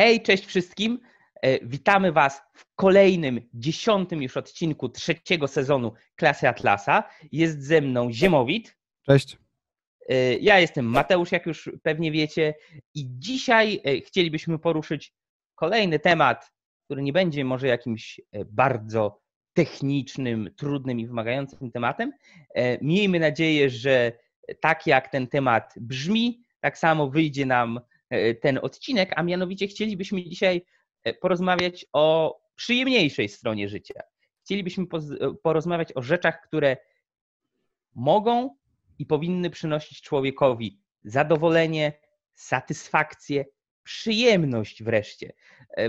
Hej, cześć wszystkim. E, witamy Was w kolejnym, dziesiątym już odcinku trzeciego sezonu Klasy Atlasa. Jest ze mną Ziemowit. Cześć. E, ja jestem Mateusz, jak już pewnie wiecie, i dzisiaj e, chcielibyśmy poruszyć kolejny temat, który nie będzie może jakimś bardzo technicznym, trudnym i wymagającym tematem. Miejmy nadzieję, że tak jak ten temat brzmi, tak samo wyjdzie nam ten odcinek, a mianowicie chcielibyśmy dzisiaj e, porozmawiać o przyjemniejszej stronie życia. Chcielibyśmy e, porozmawiać o rzeczach, które mogą i powinny przynosić człowiekowi zadowolenie, satysfakcję, przyjemność wreszcie,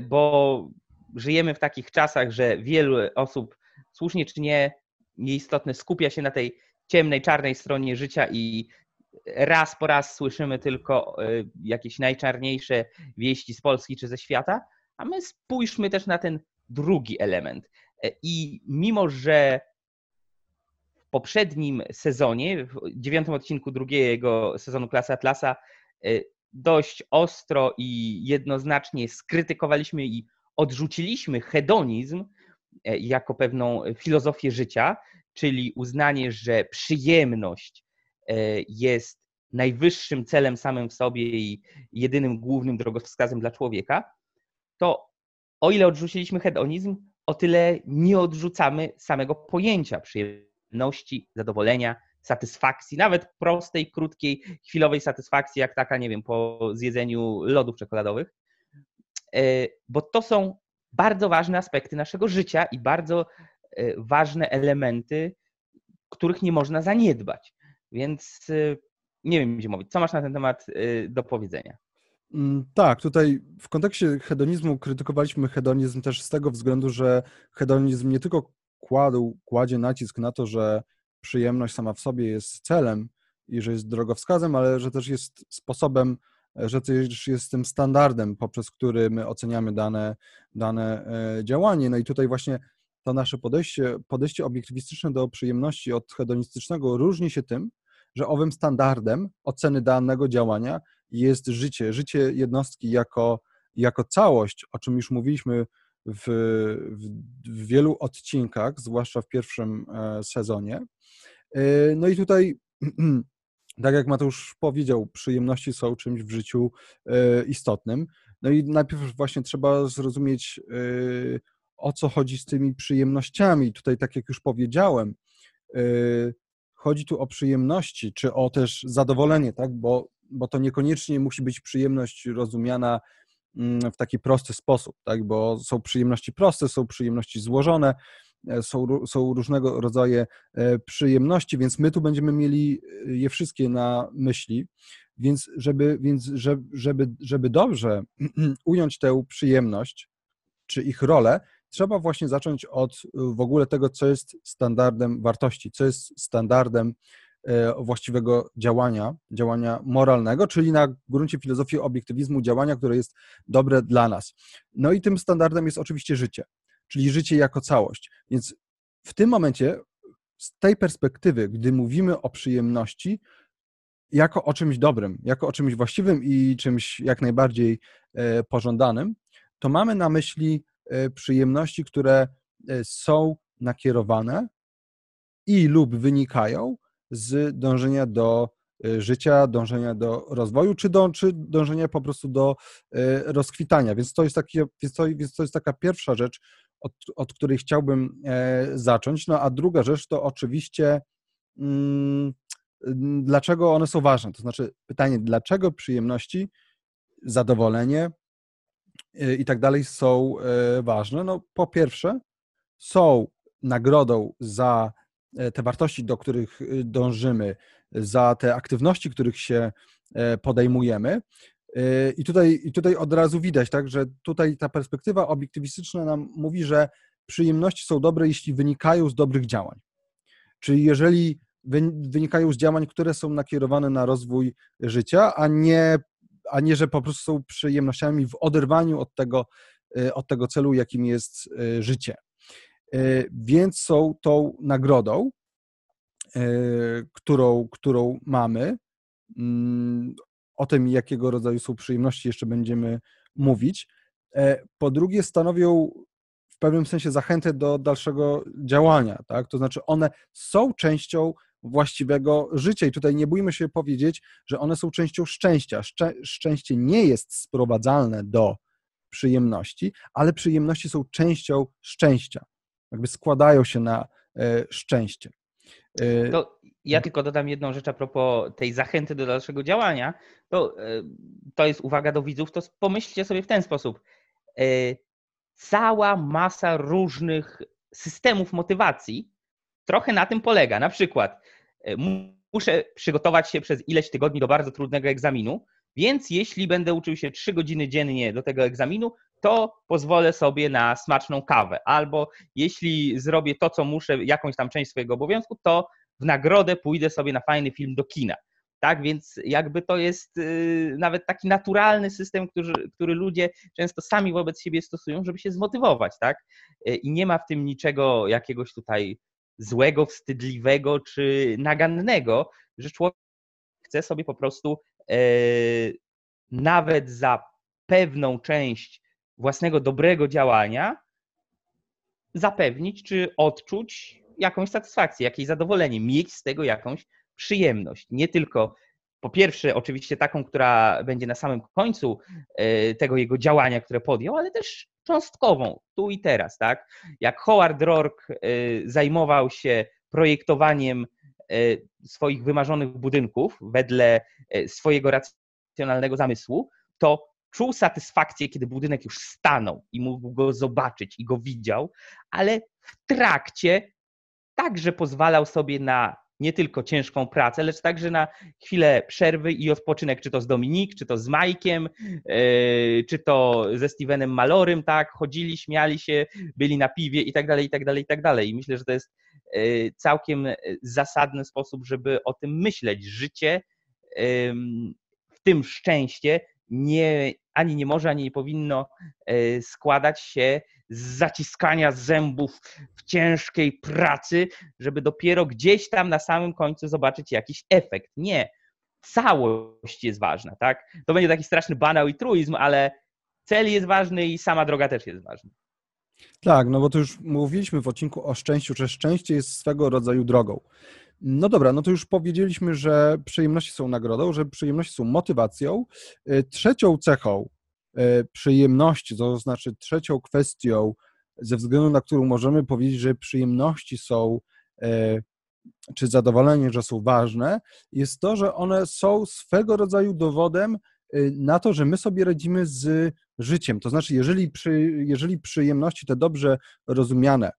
bo żyjemy w takich czasach, że wielu osób, słusznie czy nie, nieistotne, skupia się na tej ciemnej, czarnej stronie życia i raz po raz słyszymy tylko e, jakieś najczarniejsze wieści z Polski czy ze świata, a my spójrzmy też na ten drugi element. E, I mimo, że w poprzednim sezonie, w dziewiątym odcinku drugiego sezonu Klasy Atlasa, e, dość ostro i jednoznacznie skrytykowaliśmy i odrzuciliśmy hedonizm jako pewną filozofię życia, czyli uznanie, że przyjemność jest najwyższym celem samym w sobie i jedynym głównym drogowskazem dla człowieka, to o ile odrzuciliśmy hedonizm, o tyle nie odrzucamy samego pojęcia przyjemności, zadowolenia, satysfakcji, nawet prostej, krótkiej, chwilowej satysfakcji, jak taka, nie wiem, po zjedzeniu lodów czekoladowych, e, bo to są bardzo ważne aspekty naszego życia i bardzo e, ważne elementy, których nie można zaniedbać. Więc y, nie wiem, gdzie mówić. Co masz na ten temat y, do powiedzenia? Mm, tak, tutaj w kontekście hedonizmu krytykowaliśmy hedonizm też z tego względu, że hedonizm nie tylko kładł, kładzie nacisk na to, że przyjemność sama w sobie jest celem i że jest drogowskazem, ale że też jest sposobem, że też jest tym standardem, poprzez który my oceniamy dane, dane e, działanie. No i tutaj właśnie to nasze podejście, podejście obiektywistyczne do przyjemności od hedonistycznego różni się tym, że owym standardem oceny danego działania jest życie, życie jednostki jako, jako całość, o czym już mówiliśmy w, w, w wielu odcinkach, zwłaszcza w pierwszym e, sezonie. E, no i tutaj, tak jak Mateusz powiedział, przyjemności są czymś w życiu e, istotnym. No i najpierw właśnie trzeba zrozumieć, o co chodzi z tymi przyjemnościami. Tutaj, tak jak już powiedziałem, chodzi tu o przyjemności, czy o też zadowolenie, tak? bo, bo to niekoniecznie musi być przyjemność rozumiana mm, w taki prosty sposób, tak? bo są przyjemności proste, są przyjemności złożone, e, są, są różnego rodzaju e, przyjemności, więc my tu będziemy mieli e, je wszystkie na myśli, więc żeby, więc żeby, żeby dobrze ująć tę przyjemność, czy ich rolę, trzeba właśnie zacząć od y, w ogóle tego, co jest standardem wartości, co jest standardem e, właściwego działania, działania moralnego, czyli na gruncie filozofii obiektywizmu działania, które jest dobre dla nas. No i tym standardem jest oczywiście życie, czyli życie jako całość. Więc w tym momencie, z tej perspektywy, gdy mówimy o przyjemności, jako o czymś dobrym, jako o czymś właściwym i czymś jak najbardziej e, pożądanym, to mamy na myśli przyjemności, które e, są nakierowane i lub wynikają z dążenia do e, życia, dążenia do rozwoju, czy, do, czy dążenia po prostu do rozkwitania. Więc to jest, taki, więc to, więc to jest taka pierwsza rzecz, od, od której chciałbym zacząć. No a druga rzecz to oczywiście, mm, dlaczego one są ważne. To znaczy pytanie, dlaczego przyjemności, zadowolenie, i tak dalej są e, ważne? No, po pierwsze, są nagrodą za e, te wartości, do których y, dążymy, za te aktywności, których się e, podejmujemy. I tutaj, I tutaj od razu widać, tak, że tutaj ta perspektywa obiektywistyczna nam mówi, że przyjemności są dobre, jeśli wynikają z dobrych działań. Czyli jeżeli wynikają z działań, które są nakierowane na rozwój życia, a nie a nie, że po prostu są przyjemnościami w oderwaniu od tego, e, od tego celu, jakim jest e, życie. E, więc są tą nagrodą, którą, którą mamy. Mm, o tym, jakiego rodzaju są przyjemności, jeszcze będziemy mówić. po drugie stanowią w pewnym sensie zachętę do dalszego działania, tak? To znaczy one są częścią właściwego życia. I tutaj nie bójmy się powiedzieć, że one są częścią szczęścia. Szczę szczęście nie jest sprowadzalne do przyjemności, ale przyjemności są częścią szczęścia. Jakby składają się na e, szczęście. E, to ja tylko dodam jedną rzecz a propos tej zachęty do dalszego działania. To, e, to jest uwaga do widzów, to pomyślcie sobie w ten sposób. Cała masa różnych systemów motywacji trochę na tym polega. Na przykład muszę przygotować się przez ileś tygodni do bardzo trudnego egzaminu, więc jeśli będę uczył się 3 godziny dziennie do tego egzaminu, to pozwolę sobie na smaczną kawę. Albo jeśli zrobię to, co muszę, jakąś tam część swojego obowiązku, to w nagrodę pójdę sobie na fajny film do kina. Tak, więc jakby to jest y, nawet taki naturalny system, który, który ludzie często sami wobec siebie stosują, żeby się zmotywować, tak? Y, I nie ma w tym niczego jakiegoś tutaj złego, wstydliwego czy nagannego, że człowiek chce sobie po prostu e, nawet za pewną część własnego dobrego działania zapewnić czy odczuć jakąś satysfakcję, jakieś zadowolenie, mieć z tego jakąś przyjemność. Nie tylko po pierwsze, oczywiście taką, która będzie na samym końcu e, tego jego działania, które podjął, ale też cząstkową, tu i teraz, tak? Jak Howard Rourke e, zajmował się projektowaniem e, swoich wymarzonych budynków wedle swojego racjonalnego zamysłu, to czuł satysfakcję, kiedy budynek już stanął i mógł go zobaczyć i go widział, ale w trakcie także pozwalał sobie na nie tylko ciężką pracę, lecz także na chwilę przerwy i odpoczynek, czy to z Dominik, czy to z Majkiem, yy, czy to ze Stevenem Malorym, tak, chodzili, śmiali się, byli na piwie i tak dalej, i tak dalej, i tak dalej. I myślę, że to jest yy, całkiem zasadny sposób, żeby o tym myśleć. Życie, w tym szczęście nie, ani nie może, ani nie powinno składać się z zaciskania zębów w ciężkiej pracy, żeby dopiero gdzieś tam na samym końcu zobaczyć jakiś efekt. Nie. Całość jest ważna, tak? To będzie taki straszny banał i truizm, ale cel jest ważny i sama droga też jest ważna. Tak, no bo to już mówiliśmy w odcinku o szczęściu, że szczęście jest swego rodzaju drogą. No dobra, no to już powiedzieliśmy, że przyjemności są nagrodą, że przyjemności są motywacją. Y, trzecią cechą przyjemności, to znaczy trzecią kwestią, ze względu na którą możemy powiedzieć, że przyjemności są, e, czy zadowolenie, że są ważne, jest to, że one są swego rodzaju dowodem e, na to, że my sobie radzimy z życiem. To znaczy, jeżeli, przy, jeżeli przyjemności te dobrze rozumiane,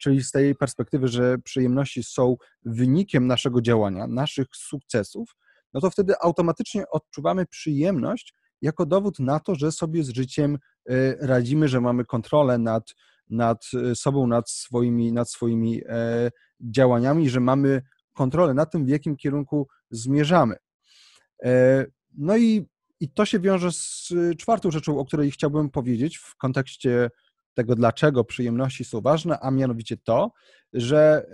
czyli z tej perspektywy, że przyjemności są wynikiem naszego działania, naszych sukcesów, no to wtedy automatycznie odczuwamy przyjemność jako dowód na to, że sobie z życiem e, radzimy, że mamy kontrolę nad, nad e, sobą, nad swoimi, nad swoimi e, działaniami, że mamy kontrolę nad tym, w jakim kierunku zmierzamy. No i, i to się wiąże z czwartą rzeczą, o której chciałbym powiedzieć w kontekście tego, dlaczego przyjemności są ważne, a mianowicie to, że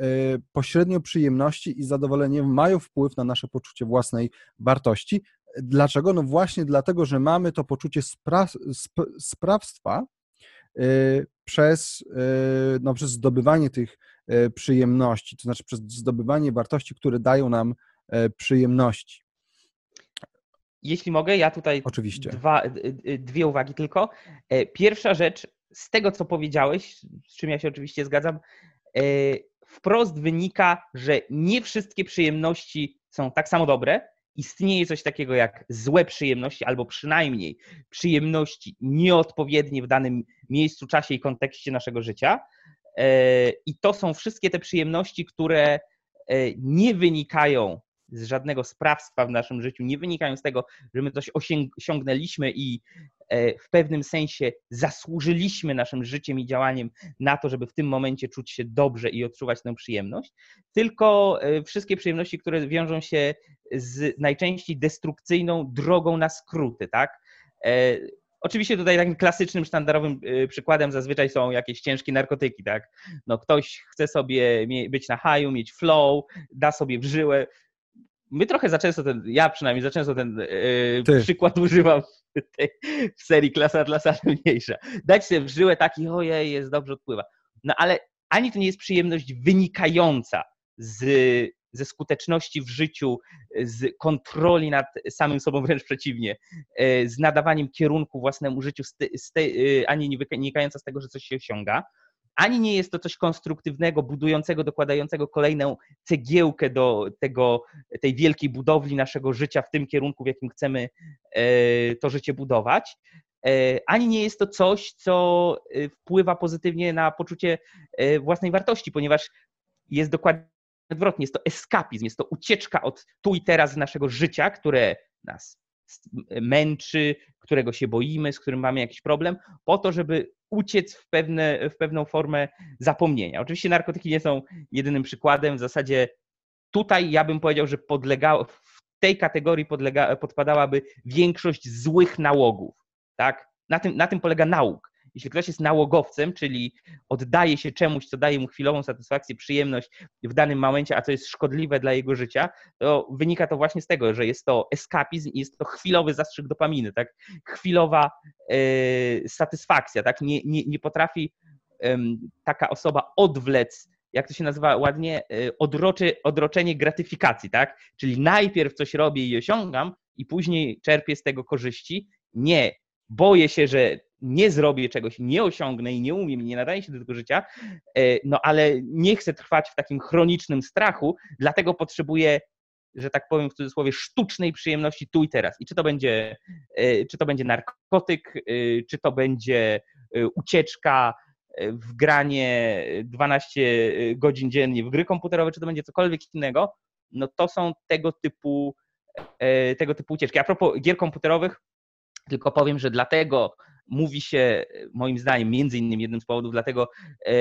pośrednio przyjemności i zadowolenie mają wpływ na nasze poczucie własnej wartości, Dlaczego? No właśnie dlatego, że mamy to poczucie spra sp sprawstwa y, przez, y, no, przez zdobywanie tych y, przyjemności, to znaczy przez zdobywanie wartości, które dają nam przyjemności. Jeśli mogę, ja tutaj Oczywiście. Dwa, dwie uwagi tylko. E, pierwsza rzecz, z tego co powiedziałeś, z czym ja się oczywiście zgadzam, e, wprost wynika, że nie wszystkie przyjemności są tak samo dobre istnieje coś takiego jak złe przyjemności, albo przynajmniej przyjemności nieodpowiednie w danym miejscu, czasie i kontekście naszego życia. E, I to są wszystkie te przyjemności, które e, nie wynikają z żadnego sprawstwa w naszym życiu, nie wynikają z tego, że my coś osiągnęliśmy i e, w pewnym sensie zasłużyliśmy naszym życiem i działaniem na to, żeby w tym momencie czuć się dobrze i odczuwać tę przyjemność, tylko e, wszystkie przyjemności, które wiążą się z najczęściej destrukcyjną drogą na skróty, tak? E, oczywiście tutaj takim klasycznym, sztandarowym przykładem zazwyczaj są jakieś ciężkie narkotyki, tak? No ktoś chce sobie być na haju, mieć flow, da sobie w żyłę, my trochę za często ten, ja przynajmniej za często ten yy, przykład używam w, tej, w serii klasa Atlasa mniejsza. Dać sobie w żyłę taki, ojej, jest dobrze, odpływa. No ale ani to nie jest przyjemność wynikająca z, ze skuteczności w życiu, z kontroli nad samym sobą, wręcz przeciwnie, e, z nadawaniem kierunku własnemu życiu, z te, z te, ani nie wynikająca z tego, że coś się osiąga, ani nie jest to coś konstruktywnego, budującego, dokładającego kolejną cegiełkę do tego, tej wielkiej budowli naszego życia w tym kierunku, w jakim chcemy e, to życie budować, e, ani nie jest to coś, co e, wpływa pozytywnie na poczucie własnej wartości, ponieważ jest dokładnie odwrotnie, jest to eskapizm, jest to ucieczka od tu i teraz naszego życia, które nas męczy, którego się boimy, z którym mamy jakiś problem, po to, żeby uciec w, pewne, w pewną formę zapomnienia. Oczywiście narkotyki nie są jedynym przykładem. W zasadzie tutaj ja bym powiedział, że podlegało, w tej kategorii podlega, podpadałaby większość złych nałogów. Tak? Na, tym, na tym polega nauk. Jeśli ktoś jest nałogowcem, czyli oddaje się czemuś, co daje mu chwilową satysfakcję, przyjemność w danym momencie, a co jest szkodliwe dla jego życia, to wynika to właśnie z tego, że jest to eskapizm i jest to chwilowy zastrzyk dopaminy, tak? chwilowa e, satysfakcja. Tak? Nie, nie, nie potrafi taka osoba odwlec jak to się nazywa ładnie, e, odroczy, odroczenie gratyfikacji, tak? Czyli najpierw coś robię i osiągam, i później czerpię z tego korzyści. Nie, boję się, że nie zrobię czegoś, nie osiągnę i nie umiem, nie nadaję się do tego życia, e, no ale nie chcę trwać w takim chronicznym strachu, dlatego potrzebuję że tak powiem w cudzysłowie, sztucznej przyjemności tu i teraz. I czy to będzie, e, czy to będzie narkotyk, e, czy to będzie ucieczka w granie 12 godzin dziennie w gry komputerowe, czy to będzie cokolwiek innego, no to są tego typu, tego typu ucieczki. A propos gier komputerowych, tylko powiem, że dlatego mówi się, moim zdaniem, między innymi jednym z powodów, dlatego, e,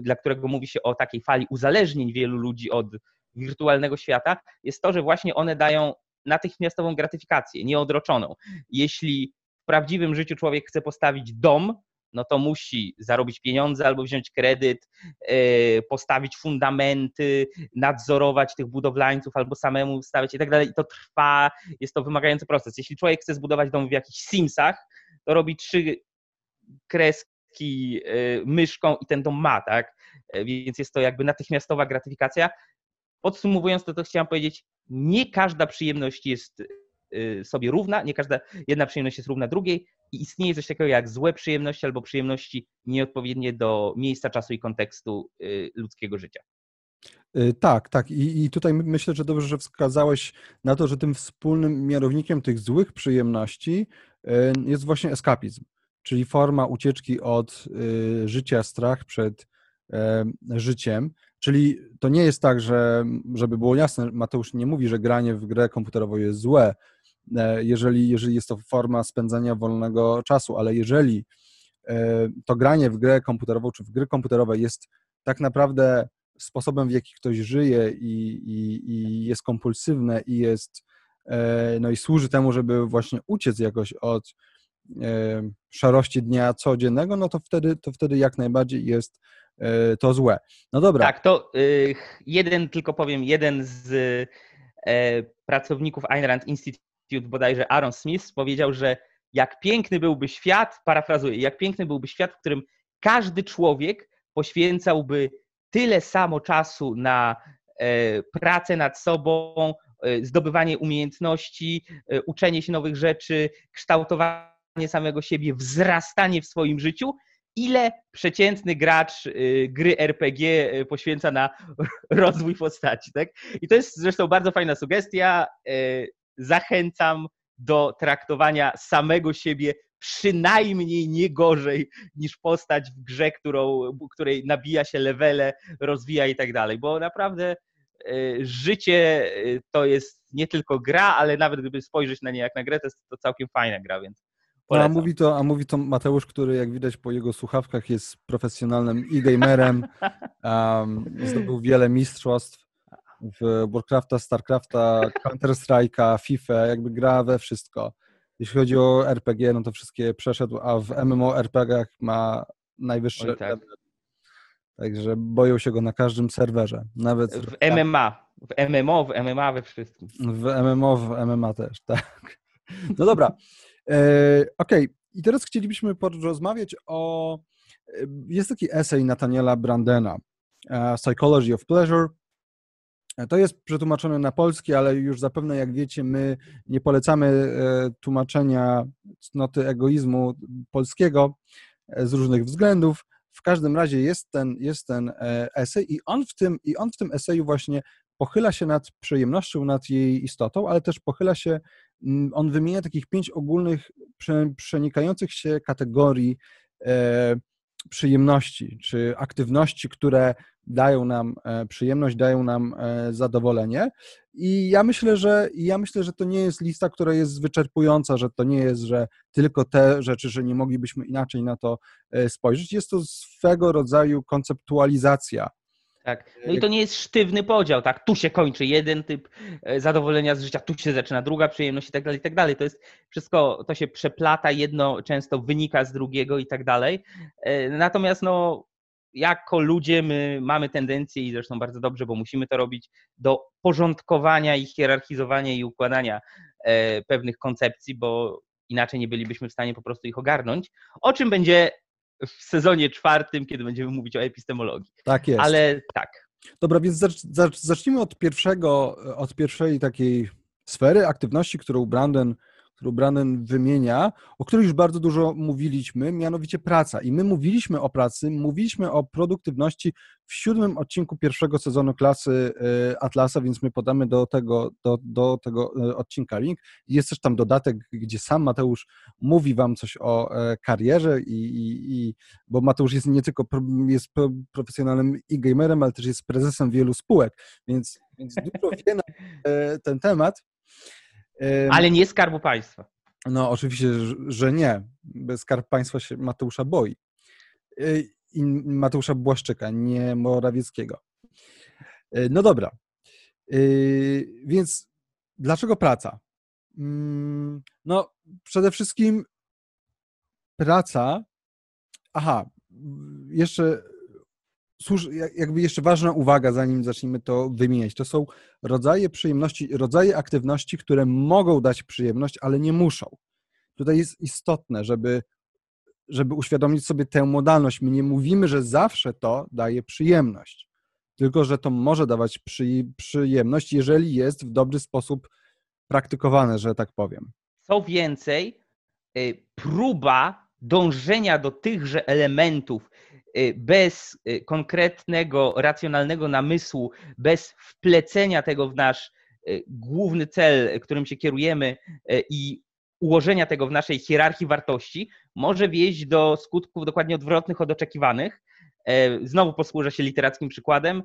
dla którego mówi się o takiej fali uzależnień wielu ludzi od wirtualnego świata, jest to, że właśnie one dają natychmiastową gratyfikację, nieodroczoną. Jeśli w prawdziwym życiu człowiek chce postawić dom, no to musi zarobić pieniądze albo wziąć kredyt, e, postawić fundamenty, nadzorować tych budowlańców albo samemu stawiać i tak dalej. I to trwa, jest to wymagający proces. Jeśli człowiek chce zbudować dom w jakichś Simsach, robi trzy kreski e, myszką i ten dom ma, tak? E, więc jest to jakby natychmiastowa gratyfikacja. Podsumowując to, to chciałam powiedzieć, nie każda przyjemność jest sobie równa, nie każda jedna przyjemność jest równa drugiej i istnieje coś takiego jak złe przyjemności albo przyjemności nieodpowiednie do miejsca, czasu i kontekstu y, ludzkiego życia. Y, tak, tak. I, I, tutaj myślę, że dobrze, że wskazałeś na to, że tym wspólnym mianownikiem tych złych przyjemności y, jest właśnie eskapizm, czyli forma ucieczki od życia, strach przed życiem. Czyli to nie jest tak, że, żeby było jasne, Mateusz nie mówi, że granie w grę komputerową jest złe, E, jeżeli, jeżeli jest to forma spędzania wolnego czasu, ale jeżeli e, to granie w grę komputerową czy w gry komputerowe jest tak naprawdę sposobem, w jaki ktoś żyje i, i, i jest kompulsywne i jest no i służy temu, żeby właśnie uciec jakoś od szarości dnia codziennego, no to wtedy, to wtedy jak najbardziej jest to złe. No dobra. Tak, to jeden, tylko powiem, jeden z pracowników Ayn Rand Institute bodajże Aaron Smith, powiedział, że jak piękny byłby świat, parafrazuję, jak piękny byłby świat, w którym każdy człowiek poświęcałby tyle samo czasu na e, pracę nad sobą, e, zdobywanie umiejętności, e, uczenie się nowych rzeczy, kształtowanie samego siebie, wzrastanie w swoim życiu, ile przeciętny gracz gry RPG poświęca na rozwój postaci. Tak? I to jest zresztą bardzo fajna sugestia zachęcam do traktowania samego siebie przynajmniej nie gorzej niż postać w grze, którą, której nabija się levele, rozwija i tak dalej, bo naprawdę e, życie e, to jest nie tylko gra, ale nawet gdyby spojrzeć na nie jak na grę, to jest to całkiem fajna gra, więc no, a, mówi to, a mówi to Mateusz, który jak widać po jego słuchawkach jest profesjonalnym e-gamerem, um, zdobył wiele mistrzostw, w Warcrafta, Starcrafta, Counter-Strike'a, FIFA, jakby gra we wszystko. Jeśli chodzi o RPG, no to wszystkie przeszedł, a w MMORPG-ach ma najwyższe tak. Także boją się go na każdym serwerze. Nawet w MMA, w MMO, w MMA we wszystkim. W MMO, w MMA też, tak. No dobra. E, Okej, okay. i teraz chcielibyśmy porozmawiać o. E, jest taki esej Nataniela Brandena, e, Psychology of Pleasure. E, to jest przetłumaczone na polski, ale już zapewne, jak wiecie, my nie polecamy tłumaczenia cnoty egoizmu polskiego z różnych względów. W każdym razie jest ten, jest ten esej i on, w tym, i on w tym eseju właśnie pochyla się nad przyjemnością, nad jej istotą, ale też pochyla się, mm, on wymienia takich pięć ogólnych, przenikających się kategorii e, przyjemności, czy aktywności, które dają nam e, przyjemność, dają nam e, zadowolenie. I ja myślę, że ja myślę, że to nie jest lista, która jest wyczerpująca, że to nie jest, że tylko te rzeczy, że nie moglibyśmy inaczej na to spojrzeć. Jest to swego rodzaju konceptualizacja tak. No i to nie jest sztywny podział, tak? Tu się kończy jeden typ e, zadowolenia z życia, tu się zaczyna druga przyjemność i tak dalej, i tak dalej. To jest wszystko, to się przeplata, jedno często wynika z drugiego i tak dalej. E, natomiast no, jako ludzie my mamy tendencję i zresztą bardzo dobrze, bo musimy to robić, do porządkowania i hierarchizowania i układania e, pewnych koncepcji, bo inaczej nie bylibyśmy w stanie po prostu ich ogarnąć, o czym będzie w sezonie czwartym, kiedy będziemy mówić o epistemologii. Tak jest. Ale tak. Dobra, więc zacznijmy od pierwszego, od pierwszej takiej sfery aktywności, którą Brandon którą Brandon wymienia, o której już bardzo dużo mówiliśmy, mianowicie praca. I my mówiliśmy o pracy, mówiliśmy o produktywności w siódmym odcinku pierwszego sezonu klasy e, Atlasa, więc my podamy do tego, do, do tego e, odcinka link. Jest też tam dodatek, gdzie sam Mateusz mówi wam coś o e, karierze i, i, i bo Mateusz jest nie tylko jest profesjonalnym e-gamerem, ale też jest prezesem wielu spółek, więc, więc dużo wie na ten temat. Ale nie Skarbu Państwa. No oczywiście, że nie. Skarb Państwa się Mateusza boi. Y, I Mateusza Błaszczyka, nie Morawieckiego. Y, no dobra. Y, więc dlaczego praca? Mm, no przede wszystkim praca. Aha, jeszcze jakby jeszcze ważna uwaga, zanim zaczniemy to wymieniać, to są rodzaje przyjemności, rodzaje aktywności, które mogą dać przyjemność, ale nie muszą. Tutaj jest istotne, żeby, żeby uświadomić sobie tę modalność. My nie mówimy, że zawsze to daje przyjemność, tylko że to może dawać przy, przyjemność, jeżeli jest w dobry sposób praktykowane, że tak powiem. Co więcej, y, próba dążenia do tychże elementów bez y, konkretnego, racjonalnego namysłu, bez wplecenia tego w nasz y, główny cel, którym się kierujemy i ułożenia tego w naszej hierarchii wartości, może wieść do skutków dokładnie odwrotnych od oczekiwanych. Znowu posłużę się literackim przykładem,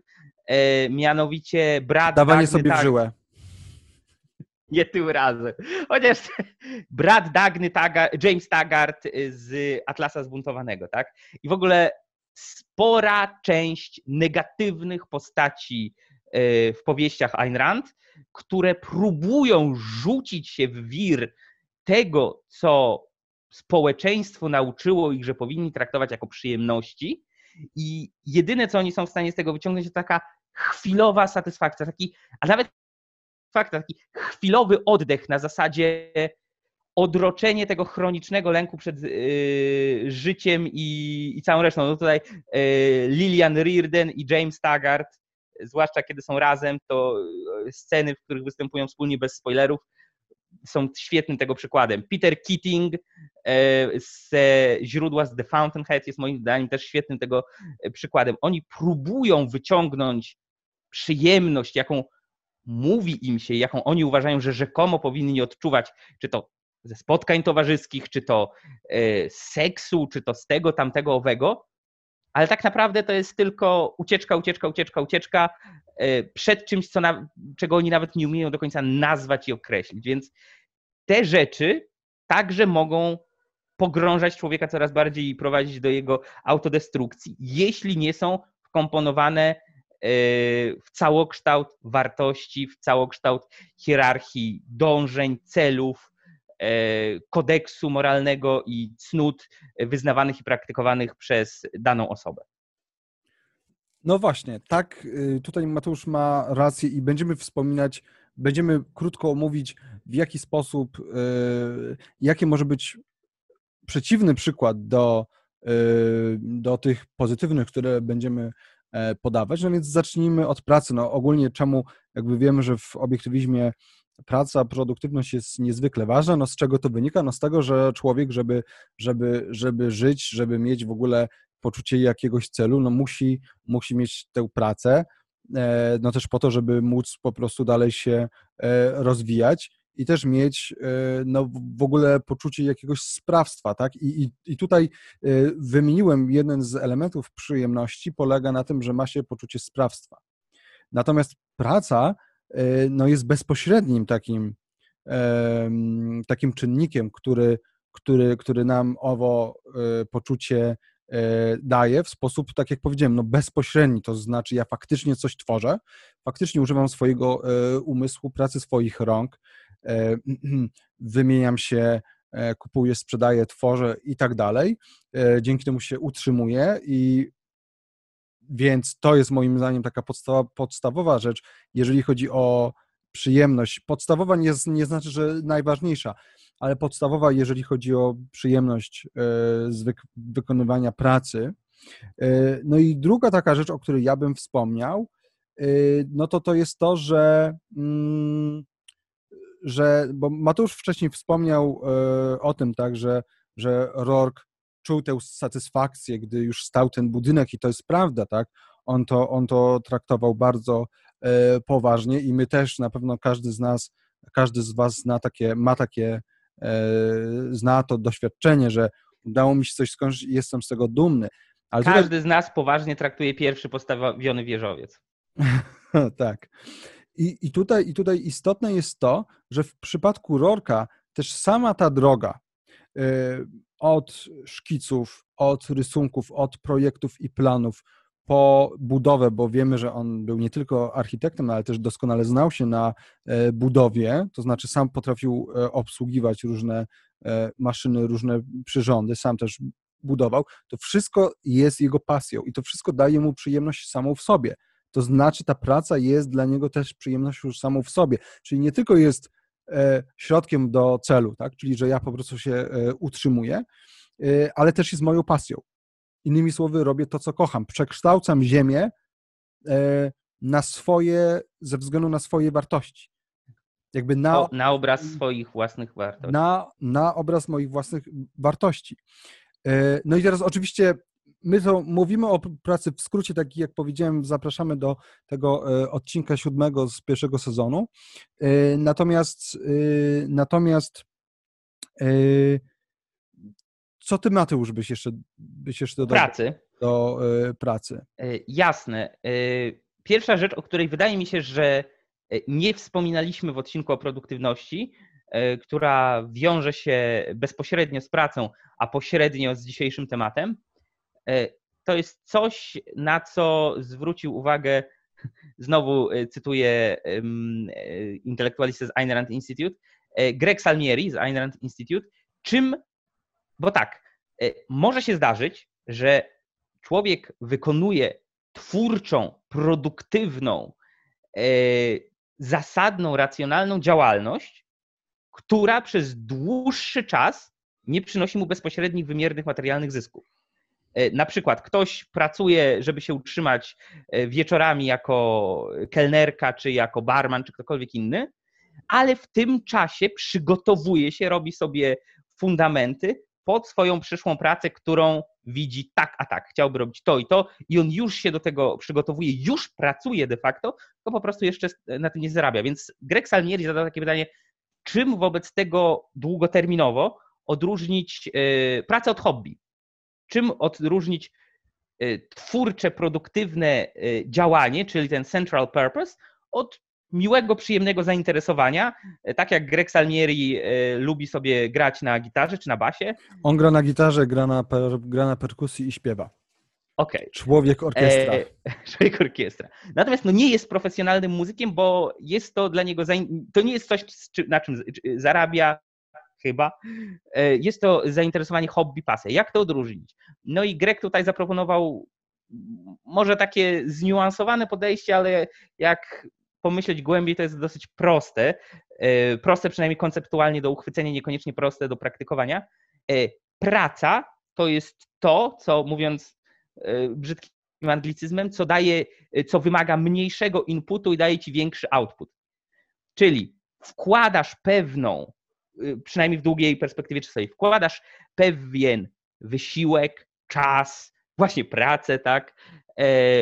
mianowicie brat. Dawanie sobie tak, w żyłę. Nie tym razem. Chociaż brat Dagny Taggart, James Taggart z Atlasa Zbuntowanego, tak? I w ogóle spora część negatywnych postaci e, w powieściach Ayn Rand, które próbują rzucić się w wir tego, co społeczeństwo nauczyło ich, że powinni traktować jako przyjemności. I jedyne, co oni są w stanie z tego wyciągnąć, to taka chwilowa satysfakcja, taki, a nawet fakt, taki chwilowy oddech na zasadzie odroczenie tego chronicznego lęku przed y, życiem i, i, całą resztą. No tutaj y, Lilian Reardon i James Taggart, zwłaszcza kiedy są razem, to y, sceny, w których występują wspólnie bez spoilerów, są świetnym tego przykładem. Peter Keating z źródła z The Fountainhead jest moim zdaniem też świetnym tego przykładem. Oni próbują wyciągnąć przyjemność, jaką mówi im się, jaką oni uważają, że rzekomo powinni odczuwać, czy to ze spotkań towarzyskich, czy to e, z seksu, czy to z tego, tamtego, owego, ale tak naprawdę to jest tylko ucieczka, ucieczka, ucieczka, ucieczka e, przed czymś, co na, czego oni nawet nie umieją do końca nazwać i określić. Więc te rzeczy także mogą pogrążać człowieka coraz bardziej i prowadzić do jego autodestrukcji, jeśli nie są wkomponowane w całokształt wartości, w całokształt hierarchii dążeń, celów, E, kodeksu moralnego i cnót wyznawanych i praktykowanych przez daną osobę. No właśnie, tak, y, tutaj Mateusz ma rację i będziemy wspominać, będziemy krótko omówić, w jaki sposób, y, jaki może być przeciwny przykład do, y, do tych pozytywnych, które będziemy podawać. No więc zacznijmy od pracy. No ogólnie czemu, jakby wiemy, że w obiektywizmie praca, produktywność jest niezwykle ważna. No z czego to wynika? No z tego, że człowiek, żeby, żeby, żeby żyć, żeby mieć w ogóle poczucie jakiegoś celu, no musi, musi mieć tę pracę, e, no też po to, żeby móc po prostu dalej się e, rozwijać i też mieć e, no, w ogóle poczucie jakiegoś sprawstwa, tak? I, i, I tutaj wymieniłem jeden z elementów przyjemności, polega na tym, że ma się poczucie sprawstwa. Natomiast praca no, jest bezpośrednim takim, takim czynnikiem, który, który, który nam owo poczucie E, daję w sposób, tak jak powiedziałem, no bezpośredni, to znaczy ja faktycznie coś tworzę, faktycznie używam swojego e, umysłu, pracy swoich rąk, e, wymieniam się, kupuję, sprzedaję, tworzę i tak dalej. Dzięki temu się utrzymuję i więc to jest moim zdaniem taka podstawa, podstawowa rzecz, jeżeli chodzi o przyjemność. Podstawowa nie, nie znaczy, że najważniejsza, ale podstawowa, jeżeli chodzi o przyjemność e, z wykonywania pracy. E, no i druga taka rzecz, o której ja bym wspomniał, e, no to to jest to, że, mm, że bo Mateusz wcześniej wspomniał o tym, tak, że, że Rork czuł tę satysfakcję, gdy już stał ten budynek i to jest prawda, tak, on to, on to traktował bardzo poważnie i my też, na pewno każdy z nas, każdy z was zna takie, ma takie E, zna to doświadczenie, że udało mi się coś skończyć i jestem z tego dumny. Ale Każdy tutaj... z nas poważnie traktuje pierwszy postawiony wieżowiec. tak. I, i, tutaj, I tutaj istotne jest to, że w przypadku Rorka też sama ta droga e, od szkiców, od rysunków, od projektów i planów, po budowę, bo wiemy, że on był nie tylko architektem, ale też doskonale znał się na e, budowie, to znaczy sam potrafił e, obsługiwać różne e, maszyny, różne przyrządy, sam też budował. To wszystko jest jego pasją i to wszystko daje mu przyjemność samą w sobie. To znaczy ta praca jest dla niego też przyjemnością już samą w sobie. Czyli nie tylko jest środkiem do celu, tak? czyli że ja po prostu się utrzymuję, ale też jest moją pasją. Innymi słowy, robię to, co kocham. Przekształcam ziemię e, na swoje, ze względu na swoje wartości. Jakby na, o, na obraz swoich własnych wartości. Na, na obraz moich własnych wartości. E, no i teraz oczywiście my to mówimy o pracy w skrócie, tak jak powiedziałem, zapraszamy do tego e, odcinka siódmego z pierwszego sezonu. Natomiast natomiast co ty, Mateusz, byś jeszcze, byś jeszcze dodał pracy. do pracy? Jasne. Pierwsza rzecz, o której wydaje mi się, że nie wspominaliśmy w odcinku o produktywności, która wiąże się bezpośrednio z pracą, a pośrednio z dzisiejszym tematem, to jest coś, na co zwrócił uwagę, znowu cytuję intelektualistę z Ayn Rand Institute, Greg Salmieri z Ayn Rand Institute, czym bo tak, e, może się zdarzyć, że człowiek wykonuje twórczą, produktywną, e, zasadną, racjonalną działalność, która przez dłuższy czas nie przynosi mu bezpośrednich, wymiernych, materialnych zysków. E, na przykład ktoś pracuje, żeby się utrzymać wieczorami jako kelnerka, czy jako barman, czy ktokolwiek inny, ale w tym czasie przygotowuje się, robi sobie fundamenty pod swoją przyszłą pracę, którą widzi tak, a tak, chciałby robić to i to, i on już się do tego przygotowuje, już pracuje de facto, to po prostu jeszcze na tym nie zarabia. Więc Greg Salmieri zadał takie pytanie, czym wobec tego długoterminowo odróżnić e, pracę od hobby? Czym odróżnić e, twórcze, produktywne e, działanie, czyli ten central purpose, od miłego, przyjemnego zainteresowania. E, tak jak Greg Salmieri lubi sobie grać na gitarze czy na basie. On gra na gitarze, gra na, per, gra na perkusji i śpiewa. Okay. Człowiek orkiestra. E, człowiek orkiestra. Natomiast no nie jest profesjonalnym muzykiem, bo jest to dla niego, to nie jest coś, na czym zarabia chyba. E, jest to zainteresowanie hobby, pasja. Jak to odróżnić? No i Greg tutaj zaproponował może takie zniuansowane podejście, ale jak pomyśleć głębiej, to jest dosyć proste. E, proste przynajmniej konceptualnie do uchwycenia, niekoniecznie proste do praktykowania. E, praca to jest to, co mówiąc brzydkim anglicyzmem, co daje, co wymaga mniejszego inputu i daje ci większy output. Czyli wkładasz pewną, przynajmniej w długiej perspektywie czasowej, wkładasz pewien wysiłek, czas, właśnie pracę, tak?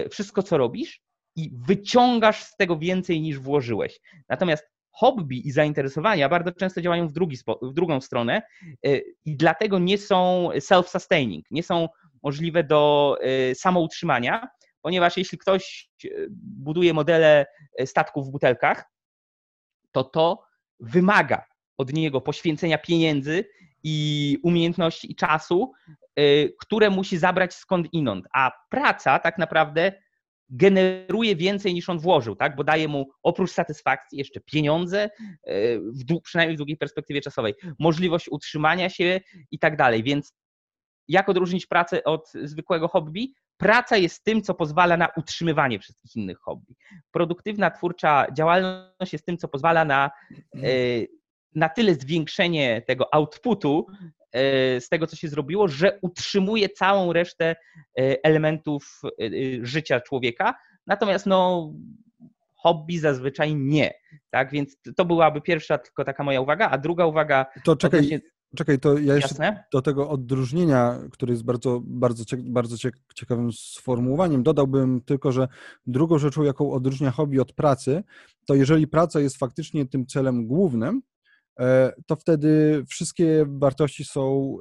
Wszystko, co robisz, i wyciągasz z tego więcej niż włożyłeś. Natomiast hobby i zainteresowania bardzo często działają w, drugi, w drugą stronę e, i dlatego nie są self-sustaining, nie są możliwe do e, samoutrzymania, ponieważ jeśli ktoś e, buduje modele statków w butelkach, to to wymaga od niego poświęcenia pieniędzy i umiejętności i czasu, które musi zabrać skąd inąd. A praca tak naprawdę generuje więcej niż on włożył, tak? bo daje mu oprócz satysfakcji jeszcze pieniądze, e, w, przynajmniej w długiej perspektywie czasowej, możliwość utrzymania się i tak dalej. Więc jak odróżnić pracę od zwykłego hobby? Praca jest tym, co pozwala na utrzymywanie wszystkich innych hobby. Produktywna, twórcza działalność jest tym, co pozwala na, e, na tyle zwiększenie tego outputu, E, z tego, co się zrobiło, że utrzymuje całą resztę e, elementów e, życia człowieka. Natomiast no, hobby zazwyczaj nie. Tak, więc to byłaby pierwsza tylko taka moja uwaga, a druga uwaga. To czekaj, odnośnie... czekaj, to ja jeszcze Jasne? do tego odróżnienia, które jest bardzo, bardzo, bardzo ciekawym sformułowaniem, dodałbym tylko, że drugą rzeczą, jaką odróżnia hobby od pracy, to jeżeli praca jest faktycznie tym celem głównym, to wtedy wszystkie wartości są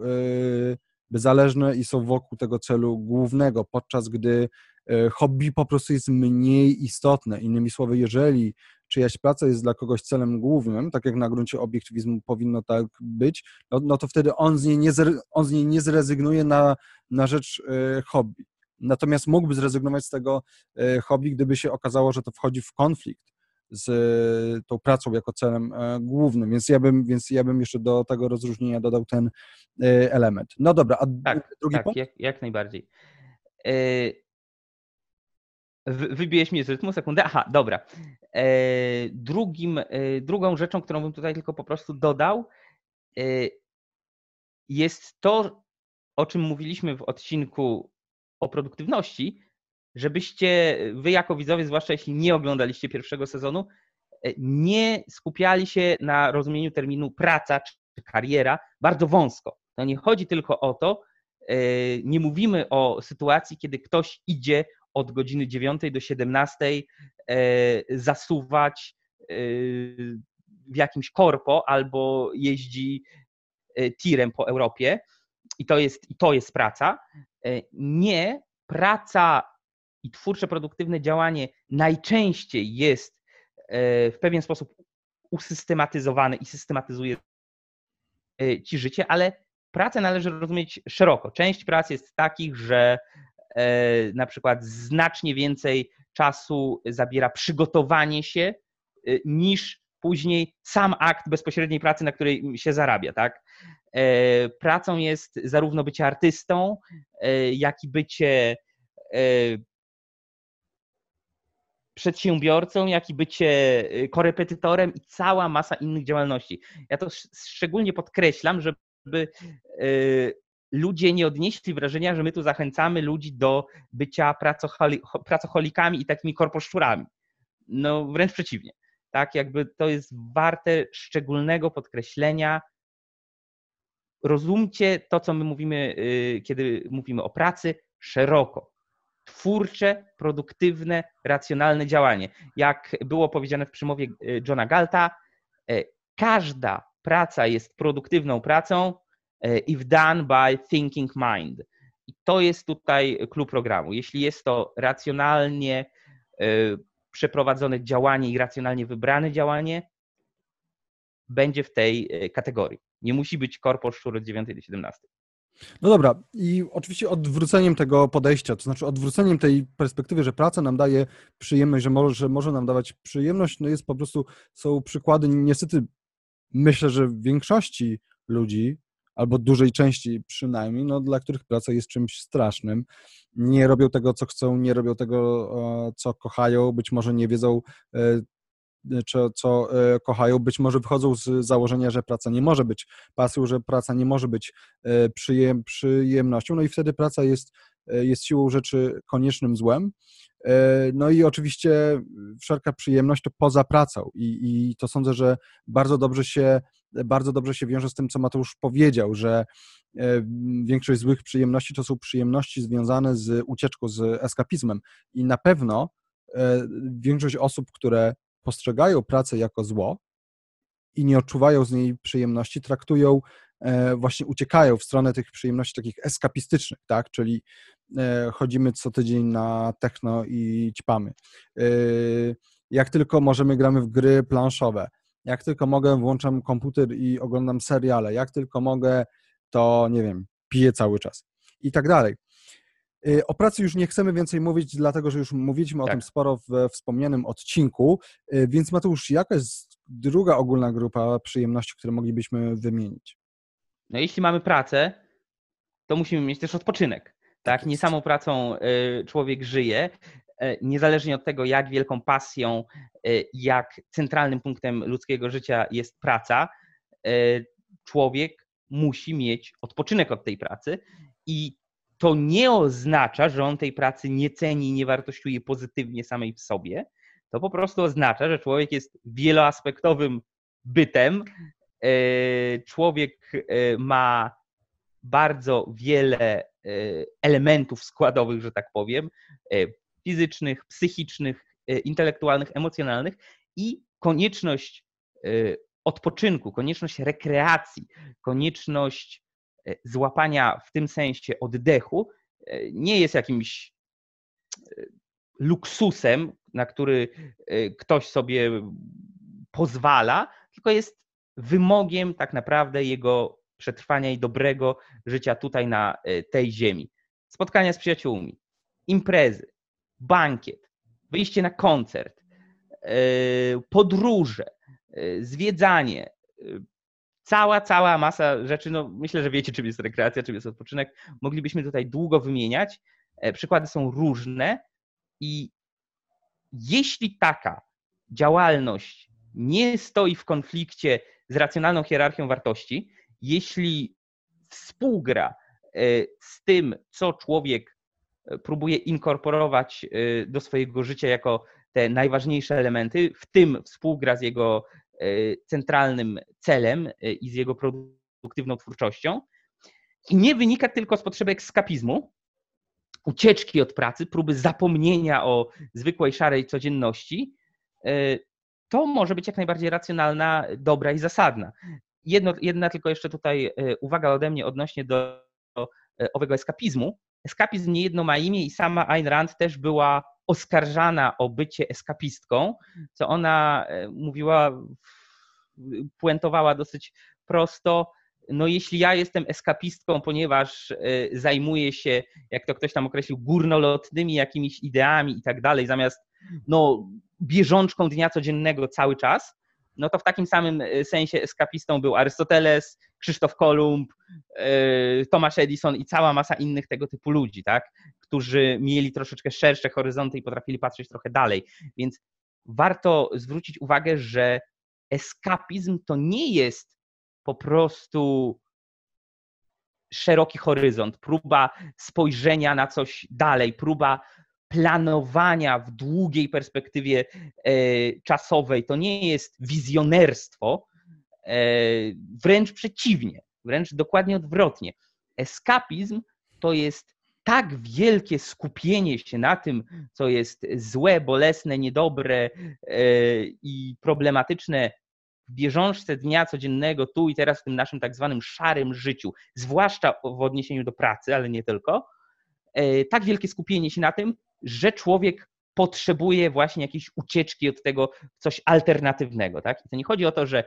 e, zależne i są wokół tego celu głównego, podczas gdy e, hobby po prostu jest mniej istotne. Innymi słowy, jeżeli czyjaś praca jest dla kogoś celem głównym, tak jak na gruncie obiektywizmu powinno tak być, no, no to wtedy on z niej nie, on z niej nie zrezygnuje na, na rzecz hobby. Natomiast mógłby zrezygnować z tego hobby, gdyby się okazało, że to wchodzi w konflikt z e, tą pracą jako celem e, głównym, więc ja bym, więc ja bym jeszcze do tego rozróżnienia dodał ten e, element. No dobra, a tak, drugi tak, punkt? Jak, jak najbardziej. Wybiłeś mnie z rytmu, sekundę. Aha, dobra. Drugim, drugą rzeczą, którą bym tutaj tylko po prostu dodał, jest to, o czym mówiliśmy w odcinku o produktywności, żebyście wy jako widzowie, zwłaszcza jeśli nie oglądaliście pierwszego sezonu, e, nie skupiali się na rozumieniu terminu praca czy kariera bardzo wąsko. Nie chodzi tylko o to, e, nie mówimy o sytuacji, kiedy ktoś idzie od godziny 9 do 17 e, zasuwać w jakimś korpo albo jeździ tirem po Europie i to jest, i to jest praca. Nie, praca i twórcze, produktywne działanie najczęściej jest e, w pewien sposób usystematyzowane i systematyzuje e, ci życie, ale pracę należy rozumieć szeroko. Część prac jest takich, że e, na przykład znacznie więcej czasu zabiera przygotowanie się niż później sam akt bezpośredniej pracy, na której się zarabia, tak? Pracą jest zarówno bycie artystą, jak i bycie przedsiębiorcą, jak i bycie y, korepetytorem i cała masa innych działalności. Ja to szczególnie podkreślam, żeby y, ludzie nie odnieśli wrażenia, że my tu zachęcamy ludzi do bycia pracocholikami i takimi korposzczurami. No wręcz przeciwnie. Tak, jakby to jest warte szczególnego podkreślenia. Rozumcie to, co my mówimy, y, kiedy mówimy o pracy, szeroko twórcze, produktywne, racjonalne działanie. Jak było powiedziane w przemowie e, Johna Galta, e, każda praca jest produktywną pracą e, if done by thinking mind. I to jest tutaj klub programu. Jeśli jest to racjonalnie przeprowadzone działanie i racjonalnie wybrane działanie, będzie w tej kategorii. Nie musi być korpo szczur od 9 do 17. No dobra, i oczywiście odwróceniem tego podejścia, to znaczy odwróceniem tej perspektywy, że praca nam daje przyjemność, że może, że może nam dawać przyjemność, no jest po prostu, są przykłady, niestety myślę, że większości ludzi, albo dużej części przynajmniej, no, dla których praca jest czymś strasznym. nie robią tego, co chcą, nie robią tego, co kochają, być może nie wiedzą, czy, co kochają, być może wychodzą z założenia, że praca nie może być pasją, że praca nie może być przyjem, przyjemnością, no i wtedy praca jest, jest siłą rzeczy koniecznym złem. No i oczywiście wszelka przyjemność to poza pracą i, i to sądzę, że bardzo dobrze się bardzo dobrze się wiąże z tym, co Mateusz powiedział, że e, większość złych przyjemności to są przyjemności związane z ucieczką, z eskapizmem. I na pewno e, większość osób, które postrzegają pracę jako zło i nie odczuwają z niej przyjemności, traktują, e, właśnie uciekają w stronę tych przyjemności takich eskapistycznych, tak? Czyli chodzimy co tydzień na techno i ćpamy. Jak tylko możemy, gramy w gry planszowe jak tylko mogę, włączam komputer i oglądam seriale. Jak tylko mogę, to nie wiem, piję cały czas i tak dalej. Y, o pracy już nie chcemy więcej mówić, dlatego że już mówiliśmy tak. o tym sporo w wspomnianym odcinku. Y, więc Mateusz, jaka jest druga ogólna grupa przyjemności, które moglibyśmy wymienić? No jeśli mamy pracę, to musimy mieć też odpoczynek. Tak, tak nie samą pracą y, człowiek żyje, niezależnie od tego, jak wielką pasją, jak centralnym punktem ludzkiego życia jest praca, człowiek musi mieć odpoczynek od tej pracy i to nie oznacza, że on tej pracy nie ceni, nie wartościuje pozytywnie samej w sobie. To po prostu oznacza, że człowiek jest wieloaspektowym bytem. Człowiek ma bardzo wiele elementów składowych, że tak powiem, fizycznych, psychicznych, e, intelektualnych, emocjonalnych i konieczność e, odpoczynku, konieczność rekreacji, konieczność e, złapania w tym sensie oddechu nie jest jakimś luksusem, na który ktoś sobie pozwala, tylko jest wymogiem tak naprawdę jego przetrwania i dobrego życia tutaj na tej ziemi. Spotkania z przyjaciółmi, imprezy, bankiet, wyjście na koncert, e, podróże, e, zwiedzanie, e, cała, cała masa rzeczy. No, myślę, że wiecie, czym jest rekreacja, czym jest odpoczynek. Moglibyśmy tutaj długo wymieniać. Przykłady są różne i jeśli taka działalność nie stoi w konflikcie z racjonalną hierarchią wartości, jeśli współgra z tym, co człowiek próbuje inkorporować do swojego życia jako te najważniejsze elementy, w tym współgra z jego centralnym celem y, i z jego produktywną twórczością. I nie wynika tylko z potrzeby ekskapizmu, ucieczki od pracy, próby zapomnienia o zwykłej szarej codzienności. To może być jak najbardziej racjonalna, dobra i zasadna. Jedno, jedna tylko jeszcze tutaj uwaga ode mnie odnośnie do owego eskapizmu, eskapizm niejedno ma imię i sama Ayn Rand też była oskarżana o bycie eskapistką, co ona e, mówiła, puentowała dosyć prosto. No, jeśli ja jestem eskapistką, ponieważ e, zajmuję się, jak to ktoś tam określił, górnolotnymi jakimiś ideami i tak dalej, zamiast no, bieżączką dnia codziennego cały czas, no to w takim samym e, sensie eskapistą był Arystoteles, Krzysztof Kolumb, e, Thomas Edison i cała masa innych tego typu ludzi, tak? którzy mieli troszeczkę szersze horyzonty i potrafili patrzeć trochę dalej. Więc warto zwrócić uwagę, że eskapizm to nie jest po prostu szeroki horyzont, próba spojrzenia na coś dalej, próba planowania w długiej perspektywie e, czasowej. To nie jest wizjonerstwo, e, wręcz przeciwnie, wręcz dokładnie odwrotnie. Eskapizm to jest tak wielkie skupienie się na tym, co jest złe, bolesne, niedobre e, i problematyczne w bieżączce dnia codziennego, tu i teraz w tym naszym tak zwanym szarym życiu, zwłaszcza w odniesieniu do pracy, ale nie tylko, tak wielkie skupienie się na tym, że człowiek potrzebuje właśnie jakiejś ucieczki od tego coś alternatywnego. Tak? I to nie chodzi o to, że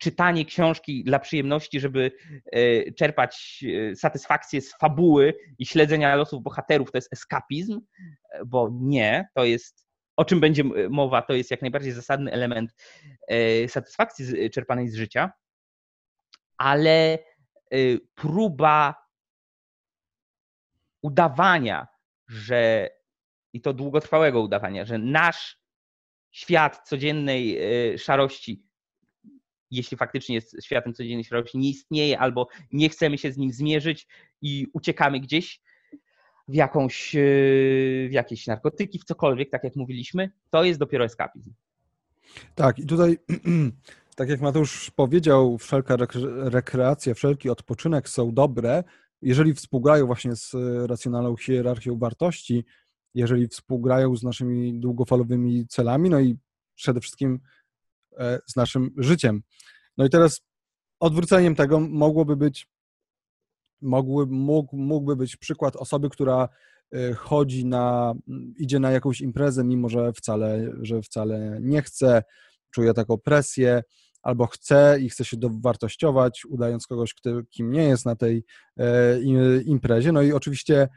czytanie książki dla przyjemności, żeby e, czerpać e, satysfakcję z fabuły i śledzenia losów bohaterów, to jest eskapizm, bo nie, to jest, o czym będzie mowa, to jest jak najbardziej zasadny element e, satysfakcji czerpanej z życia, ale próba udawania, że i to długotrwałego udawania, że nasz świat codziennej e, szarości, jeśli faktycznie jest światem codziennej szarości, nie istnieje albo nie chcemy się z nim zmierzyć i uciekamy gdzieś w, jakąś, e, w jakieś narkotyki, w cokolwiek, tak jak mówiliśmy, to jest dopiero eskapizm. Tak, i tutaj, tak jak Mateusz powiedział, wszelka rekreacja, wszelki odpoczynek są dobre, jeżeli współgrają właśnie z racjonalną hierarchią wartości, jeżeli współgrają z naszymi długofalowymi celami, no i przede wszystkim e, z naszym życiem. No i teraz odwróceniem tego mogłoby być, mogły, mógł, mógłby być przykład osoby, która e, chodzi na, idzie na jakąś imprezę, mimo że wcale, że wcale nie chce, czuje taką presję, albo chce i chce się dowartościować, udając kogoś, kto, kim nie jest na tej e, imprezie. No i oczywiście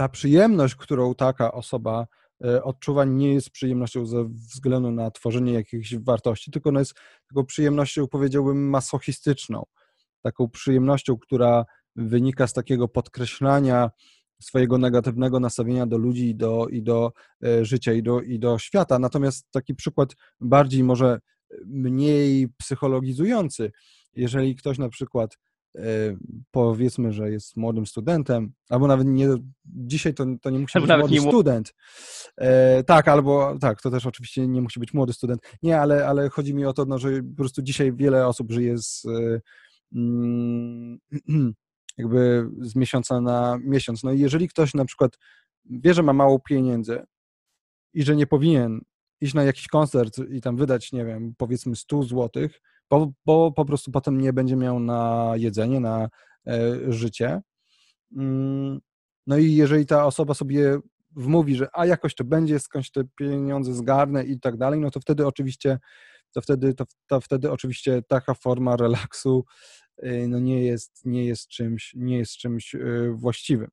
ta przyjemność, którą taka osoba e, odczuwa, nie jest przyjemnością ze względu na tworzenie jakichś wartości, tylko ona jest taką przyjemnością, powiedziałbym, masochistyczną. Taką przyjemnością, która wynika z takiego podkreślania swojego negatywnego nastawienia do ludzi i do, i do e, życia, i do, i do świata. Natomiast taki przykład bardziej może mniej psychologizujący, jeżeli ktoś na przykład E, powiedzmy, że jest młodym studentem, albo nawet nie, dzisiaj to, to nie musi albo być młody nie... student. E, tak, albo tak, to też oczywiście nie musi być młody student. Nie, ale, ale chodzi mi o to, no, że po prostu dzisiaj wiele osób żyje z e, mm, jakby z miesiąca na miesiąc. No i jeżeli ktoś na przykład wie, że ma mało pieniędzy i że nie powinien iść na jakiś koncert i tam wydać, nie wiem, powiedzmy 100 złotych, bo, bo po prostu potem nie będzie miał na jedzenie, na e, życie. Mm, no i jeżeli ta osoba sobie wmówi, że a jakoś to będzie, skądś te pieniądze zgarnę i tak dalej, no to wtedy oczywiście to wtedy, to, to wtedy oczywiście taka forma relaksu e, no nie, jest, nie, jest czymś, nie jest czymś e, właściwym.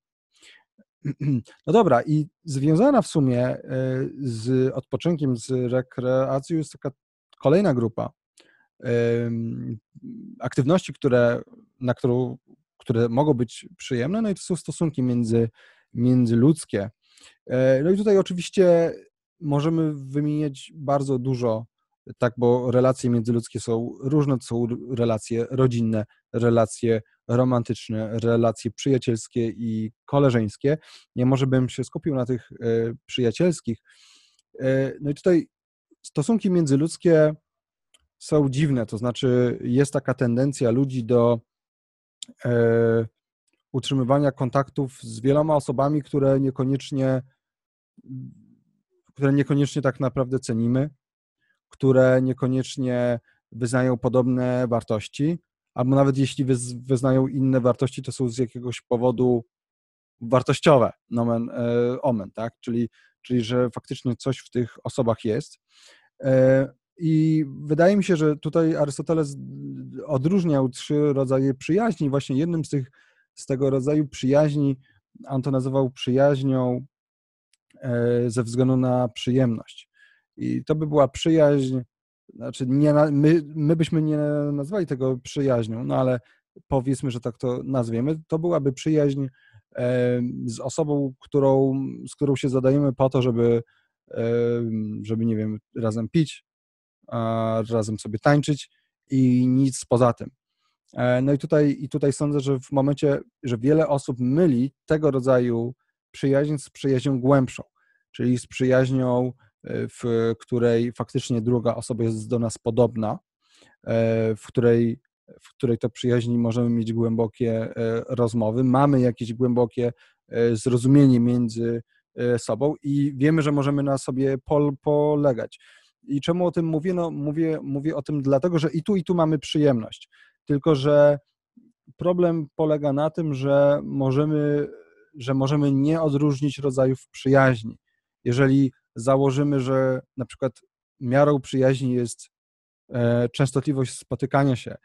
No dobra, i związana w sumie z odpoczynkiem, z rekreacją jest taka kolejna grupa, aktywności, które, na którą, które mogą być przyjemne, no i to są stosunki między, międzyludzkie. E, no i tutaj oczywiście możemy wymieniać bardzo dużo, tak, bo relacje międzyludzkie są różne, to są relacje rodzinne, relacje romantyczne, relacje przyjacielskie i koleżeńskie. Ja może bym się skupił na tych e, przyjacielskich. E, no i tutaj stosunki międzyludzkie są dziwne, to znaczy jest taka tendencja ludzi do e, utrzymywania kontaktów z wieloma osobami, które niekoniecznie, które niekoniecznie tak naprawdę cenimy, które niekoniecznie wyznają podobne wartości, albo nawet jeśli wyznają inne wartości, to są z jakiegoś powodu wartościowe, nomen e, omen, tak? Czyli, czyli że faktycznie coś w tych osobach jest. E, i wydaje mi się, że tutaj Arystoteles odróżniał trzy rodzaje przyjaźni. Właśnie jednym z, tych, z tego rodzaju przyjaźni on to nazywał przyjaźnią e, ze względu na przyjemność. I to by była przyjaźń, znaczy nie, my, my byśmy nie nazwali tego przyjaźnią, no ale powiedzmy, że tak to nazwiemy, to byłaby przyjaźń z osobą, którą, z którą się zadajemy po to, żeby, żeby nie wiem, razem pić, razem sobie tańczyć i nic poza tym. E, no i tutaj, i tutaj sądzę, że w momencie, że wiele osób myli tego rodzaju przyjaźń z przyjaźnią głębszą, czyli z przyjaźnią, w której faktycznie druga osoba jest do nas podobna, e, w której, w której to przyjaźni możemy mieć głębokie rozmowy, mamy jakieś głębokie zrozumienie między sobą i wiemy, że możemy na sobie polegać. I czemu o tym mówię? No, mówię, mówię o tym dlatego, że i tu, i tu mamy przyjemność. Tylko, że problem polega na tym, że możemy, że możemy nie odróżnić rodzajów przyjaźni. Jeżeli założymy, że na przykład miarą przyjaźni jest e, częstotliwość spotykania się,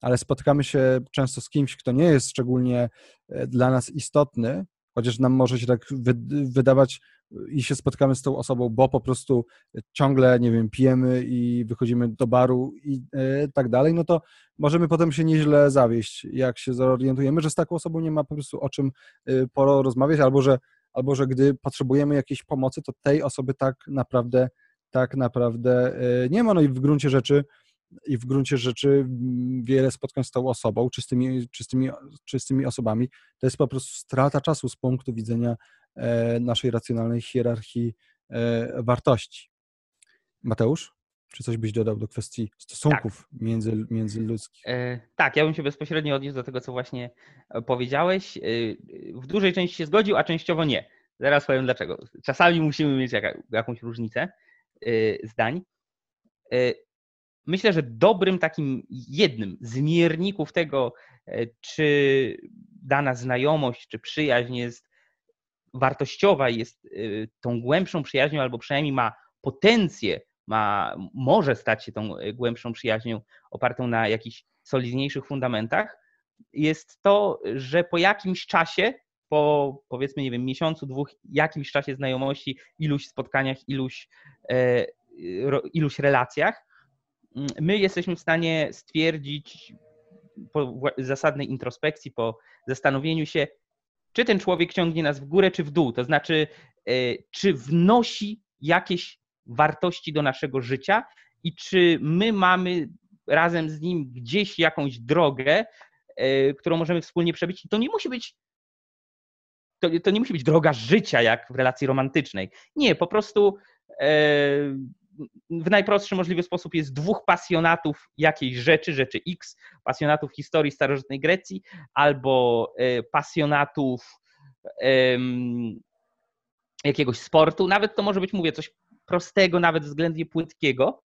ale spotykamy się często z kimś, kto nie jest szczególnie e, dla nas istotny, chociaż nam może się tak wydawać i się spotkamy z tą osobą, bo po prostu ciągle, nie wiem, pijemy i wychodzimy do baru i e, tak dalej, no to możemy potem się nieźle zawieść, jak się zorientujemy, że z taką osobą nie ma po prostu o czym porozmawiać, albo że, albo że gdy potrzebujemy jakiejś pomocy, to tej osoby tak naprawdę, tak naprawdę e, nie ma. No i w gruncie rzeczy i w gruncie rzeczy wiele spotkań z tą osobą, czy z tymi, czy z tymi, czy z tymi osobami, to jest po prostu strata czasu z punktu widzenia e, naszej racjonalnej hierarchii e, wartości. Mateusz? Czy coś byś dodał do kwestii stosunków tak. między, międzyludzkich? E, tak, ja bym się bezpośrednio odniósł do tego, co właśnie powiedziałeś. W dużej części się zgodził, a częściowo nie. Zaraz powiem dlaczego. Czasami musimy mieć jakąś różnicę zdań myślę, że dobrym takim jednym z mierników tego, e, czy dana znajomość, czy przyjaźń jest wartościowa, jest e, tą głębszą przyjaźnią, albo przynajmniej ma potencję, ma, może stać się tą e, głębszą przyjaźnią opartą na jakichś solidniejszych fundamentach, jest to, że po jakimś czasie, po powiedzmy, nie wiem, miesiącu, dwóch, jakimś czasie znajomości, iluś spotkaniach, iluś, iluś relacjach, my jesteśmy w stanie stwierdzić po zasadnej introspekcji, po zastanowieniu się, czy ten człowiek ciągnie nas w górę, czy w dół. To znaczy, e, czy wnosi jakieś wartości do naszego życia i czy my mamy razem z nim gdzieś jakąś drogę, e, którą możemy wspólnie przebyć. I to nie musi być. To, to nie musi być droga życia, jak w relacji romantycznej. Nie, po prostu e, w najprostszy możliwy sposób jest dwóch pasjonatów jakiejś rzeczy, rzeczy X, pasjonatów historii starożytnej Grecji albo e, pasjonatów jakiegoś sportu. Nawet to może być, mówię, coś prostego, nawet względnie płytkiego,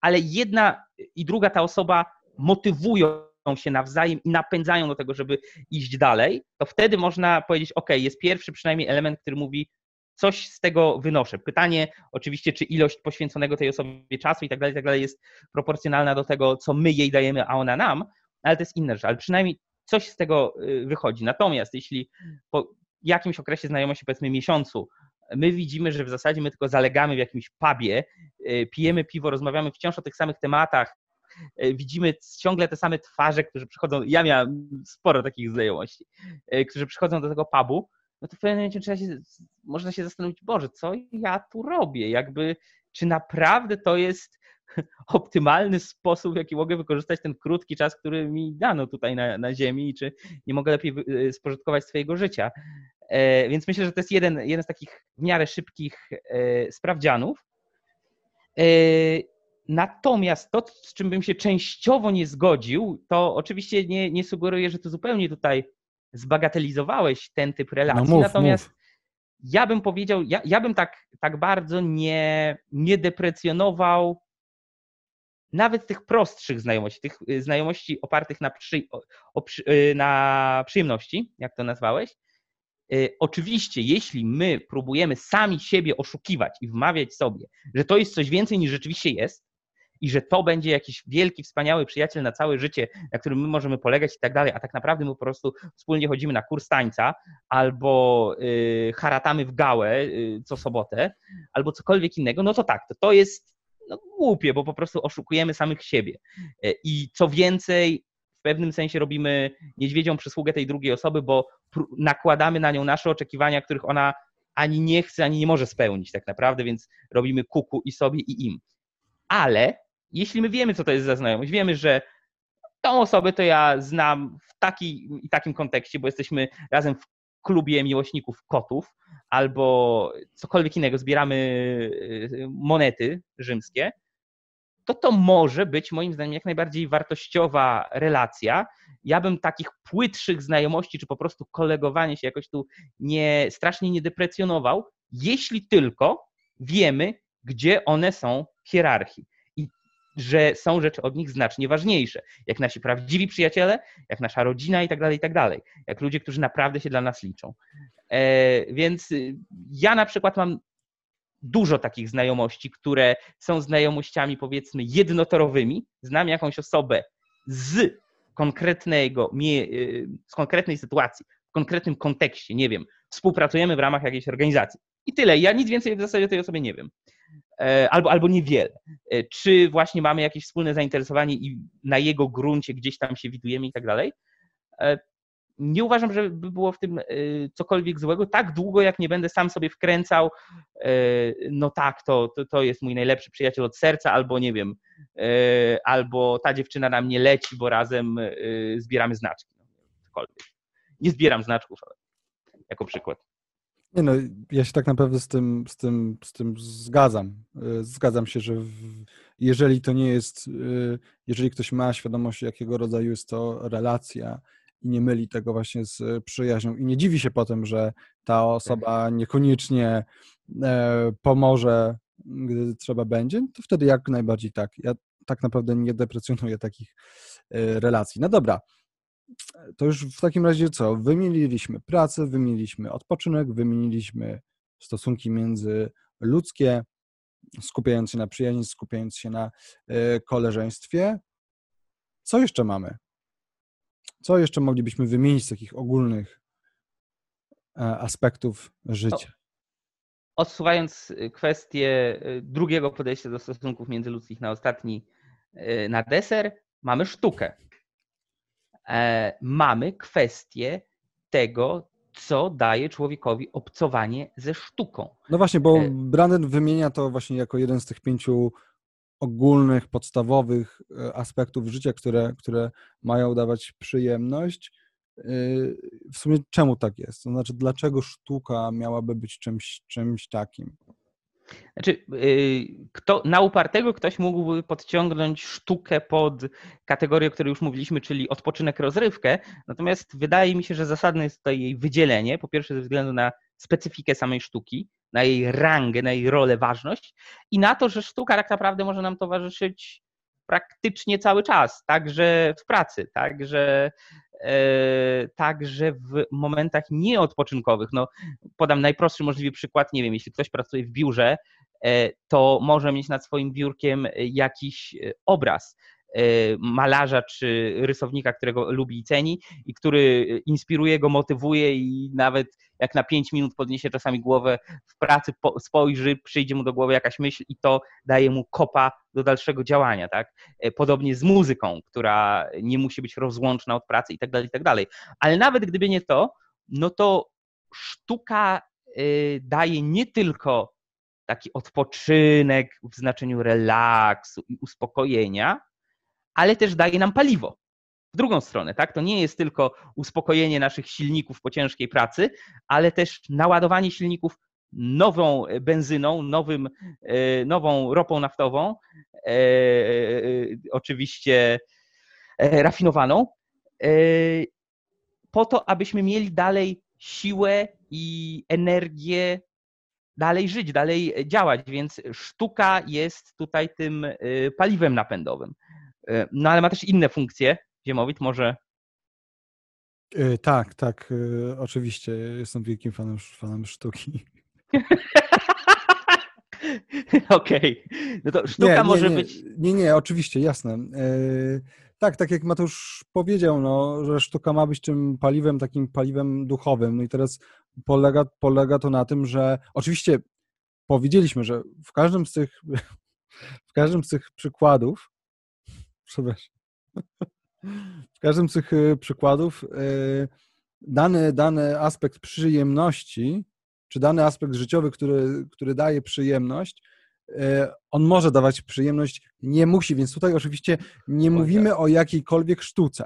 ale jedna i druga ta osoba motywują się nawzajem i napędzają do tego, żeby iść dalej, to wtedy można powiedzieć, ok, jest pierwszy przynajmniej element, który mówi, coś z tego wynoszę. Pytanie oczywiście, czy ilość poświęconego tej osobie czasu i tak dalej, tak dalej jest proporcjonalna do tego, co my jej dajemy, a ona nam, ale to jest inna rzecz, ale przynajmniej coś z tego y, wychodzi. Natomiast jeśli po jakimś okresie znajomości, powiedzmy miesiącu, my widzimy, że w zasadzie my tylko zalegamy w jakimś pubie, y, pijemy piwo, rozmawiamy wciąż o tych samych tematach, y, widzimy ciągle te same twarze, którzy przychodzą, ja miałem sporo takich znajomości, którzy przychodzą do tego pubu, no to w pewnym momencie trzeba się, można się zastanowić, Boże, co ja tu robię? Jakby, czy naprawdę to jest optymalny sposób, w jaki mogę wykorzystać ten krótki czas, który mi dano tutaj na, na Ziemi, czy nie mogę lepiej spożytkować swojego życia. E, więc myślę, że to jest jeden, jeden z takich w miarę szybkich e, sprawdzianów. E, natomiast to, z czym bym się częściowo nie zgodził, to oczywiście nie, nie sugeruję, że to zupełnie tutaj zbagatelizowałeś ten typ relacji, no mów, natomiast mów. ja bym powiedział, ja, ja bym tak, tak bardzo nie, nie deprecjonował nawet tych prostszych znajomości, tych znajomości opartych na, przy, o, na przyjemności, jak to nazwałeś. Y, oczywiście, jeśli my próbujemy sami siebie oszukiwać i wmawiać sobie, że to jest coś więcej niż rzeczywiście jest, i że to będzie jakiś wielki, wspaniały przyjaciel na całe życie, na którym my możemy polegać i tak dalej, a tak naprawdę my po prostu wspólnie chodzimy na kurs tańca albo y, haratamy w gałę y, co sobotę, albo cokolwiek innego, no to tak, to, to jest no, głupie, bo po prostu oszukujemy samych siebie. I co więcej, pewnym sensie robimy niedźwiedzią przysługę tej drugiej osoby, bo nakładamy na nią nasze oczekiwania, których ona ani nie chce, ani nie może spełnić tak naprawdę, więc robimy kuku i sobie, i im. Ale jeśli my wiemy, co to jest za znajomość, wiemy, że tą osobę to ja znam w takim i takim kontekście, bo jesteśmy razem w klubie miłośników kotów albo cokolwiek innego, zbieramy y, monety rzymskie, to to może być moim zdaniem jak najbardziej wartościowa relacja. Ja bym takich płytszych znajomości, czy po prostu kolegowanie się jakoś tu nie, strasznie nie deprecjonował, jeśli tylko wiemy, gdzie one są w hierarchii że są rzeczy od nich znacznie ważniejsze, jak nasi prawdziwi przyjaciele, jak nasza rodzina i tak dalej, i tak dalej, jak ludzie, którzy naprawdę się dla nas liczą. E, więc ja na przykład mam dużo takich znajomości, które są znajomościami powiedzmy jednotorowymi. Znam jakąś osobę z konkretnego, y, z konkretnej sytuacji, w konkretnym kontekście, nie wiem, współpracujemy w ramach jakiejś organizacji I tyle. Ja nic więcej w zasadzie o tej osobie nie wiem. E, albo, albo niewiele. E, czy właśnie mamy jakieś wspólne zainteresowanie i na jego gruncie gdzieś tam się widujemy i tak dalej. Nie uważam, że by było w tym cokolwiek złego, tak długo jak nie będę sam sobie wkręcał, no tak, to, to, to jest mój najlepszy przyjaciel od serca, albo nie wiem, albo ta dziewczyna na mnie leci, bo razem zbieramy znaczki. No, cokolwiek. Nie zbieram znaczków, ale jako przykład. Nie no, ja się tak naprawdę z tym, z tym, z tym zgadzam. Y, zgadzam się, że w, jeżeli to nie jest, y, jeżeli ktoś ma świadomość, jakiego rodzaju jest to relacja i nie myli tego właśnie z przyjaźnią i nie dziwi się potem, że ta osoba niekoniecznie e, pomoże, gdy trzeba będzie, to wtedy jak najbardziej tak. Ja tak naprawdę nie deprecjonuję takich e, relacji. No dobra, to już w takim razie co? Wymieniliśmy pracę, wymieniliśmy odpoczynek, wymieniliśmy stosunki międzyludzkie, skupiając się na przyjaźni, skupiając się na e, koleżeństwie. Co jeszcze mamy? Co jeszcze moglibyśmy wymienić z takich ogólnych e, aspektów życia? Odsuwając kwestię e, drugiego podejścia do stosunków międzyludzkich na ostatni, na deser, mamy sztukę. E, mamy kwestię tego, co daje człowiekowi obcowanie ze sztuką. No właśnie, bo e, Branden wymienia to właśnie jako jeden z tych pięciu ogólnych, podstawowych e, aspektów życia, które, które mają dawać przyjemność. W sumie czemu tak jest? To znaczy, dlaczego sztuka miałaby być czymś, czymś takim? Znaczy, y, kto, na upartego ktoś mógłby podciągnąć sztukę pod kategorię, o której już mówiliśmy, czyli odpoczynek, rozrywkę. Natomiast wydaje mi się, że zasadne jest tutaj jej wydzielenie. Po pierwsze, ze względu na specyfikę samej sztuki, na jej rangę, na jej rolę, ważność i na to, że sztuka tak naprawdę może nam towarzyszyć praktycznie cały czas, także w pracy, także E, także w momentach nieodpoczynkowych. No, podam najprostszy możliwy przykład, nie wiem, jeśli ktoś pracuje w biurze, e, to może mieć nad swoim biurkiem jakiś e, obraz malarza czy rysownika, którego lubi i ceni i który inspiruje go, motywuje i nawet jak na pięć minut podniesie czasami głowę w pracy, spojrzy, przyjdzie mu do głowy jakaś myśl i to daje mu kopa do dalszego działania, tak? E, podobnie z muzyką, która nie musi być rozłączna od pracy i tak dalej, i tak dalej. Ale nawet gdyby nie to, no to sztuka e, daje nie tylko taki odpoczynek w znaczeniu relaksu i uspokojenia, ale też daje nam paliwo w drugą stronę, tak? To nie jest tylko uspokojenie naszych silników po ciężkiej pracy, ale też naładowanie silników nową benzyną, nowym, e, nową ropą naftową, e, e, oczywiście rafinowaną, po to, abyśmy mieli dalej siłę i energię dalej żyć, dalej działać, więc sztuka jest tutaj tym paliwem napędowym. No ale ma też inne funkcje, Ziemowit może? Yy, tak, tak, yy, oczywiście. Jestem wielkim fanem, fanem sztuki. Okej. Okay. No to sztuka nie, może nie, być. Nie, nie, oczywiście, jasne. Tak, tak jak Mateusz powiedział, no, że sztuka ma być tym paliwem, takim paliwem duchowym. No i teraz polega, polega to na tym, że oczywiście powiedzieliśmy, że w każdym z tych, w każdym z tych przykładów, przepraszam, w każdym z tych e, przykładów e, dany, dany aspekt przyjemności, czy dany aspekt życiowy, który, który daje przyjemność, e, on może dawać przyjemność, nie musi, więc tutaj oczywiście nie mówimy o jakiejkolwiek sztuce,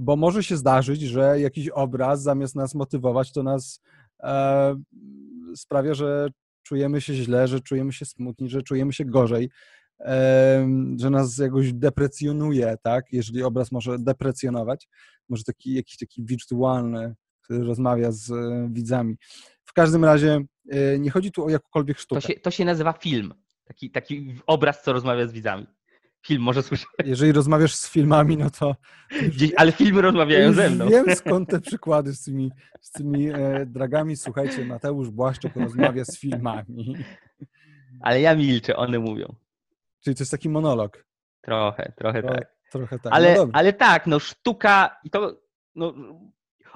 bo może się zdarzyć, że jakiś obraz zamiast nas motywować, to nas e, sprawia, że czujemy się źle, że czujemy się smutni, że czujemy się gorzej że nas jakoś deprecjonuje, tak? Jeżeli obraz może deprecjonować, może taki jakiś taki wirtualny, który rozmawia z e, widzami. W każdym razie e, nie chodzi tu o jakąkolwiek sztukę. To się, to się nazywa film. Taki, taki obraz, co rozmawia z widzami. Film, może słyszę. Jeżeli rozmawiasz z filmami, no to. Gdzieś, ale filmy rozmawiają ze mną. Wiem skąd te przykłady z tymi, z tymi e, dragami. Słuchajcie, Mateusz Błaszczuk rozmawia z filmami. Ale ja milczę, one mówią. Czyli to jest taki monolog. Trochę, trochę tak. Trochę tak. Ale, no ale tak, no sztuka i to no,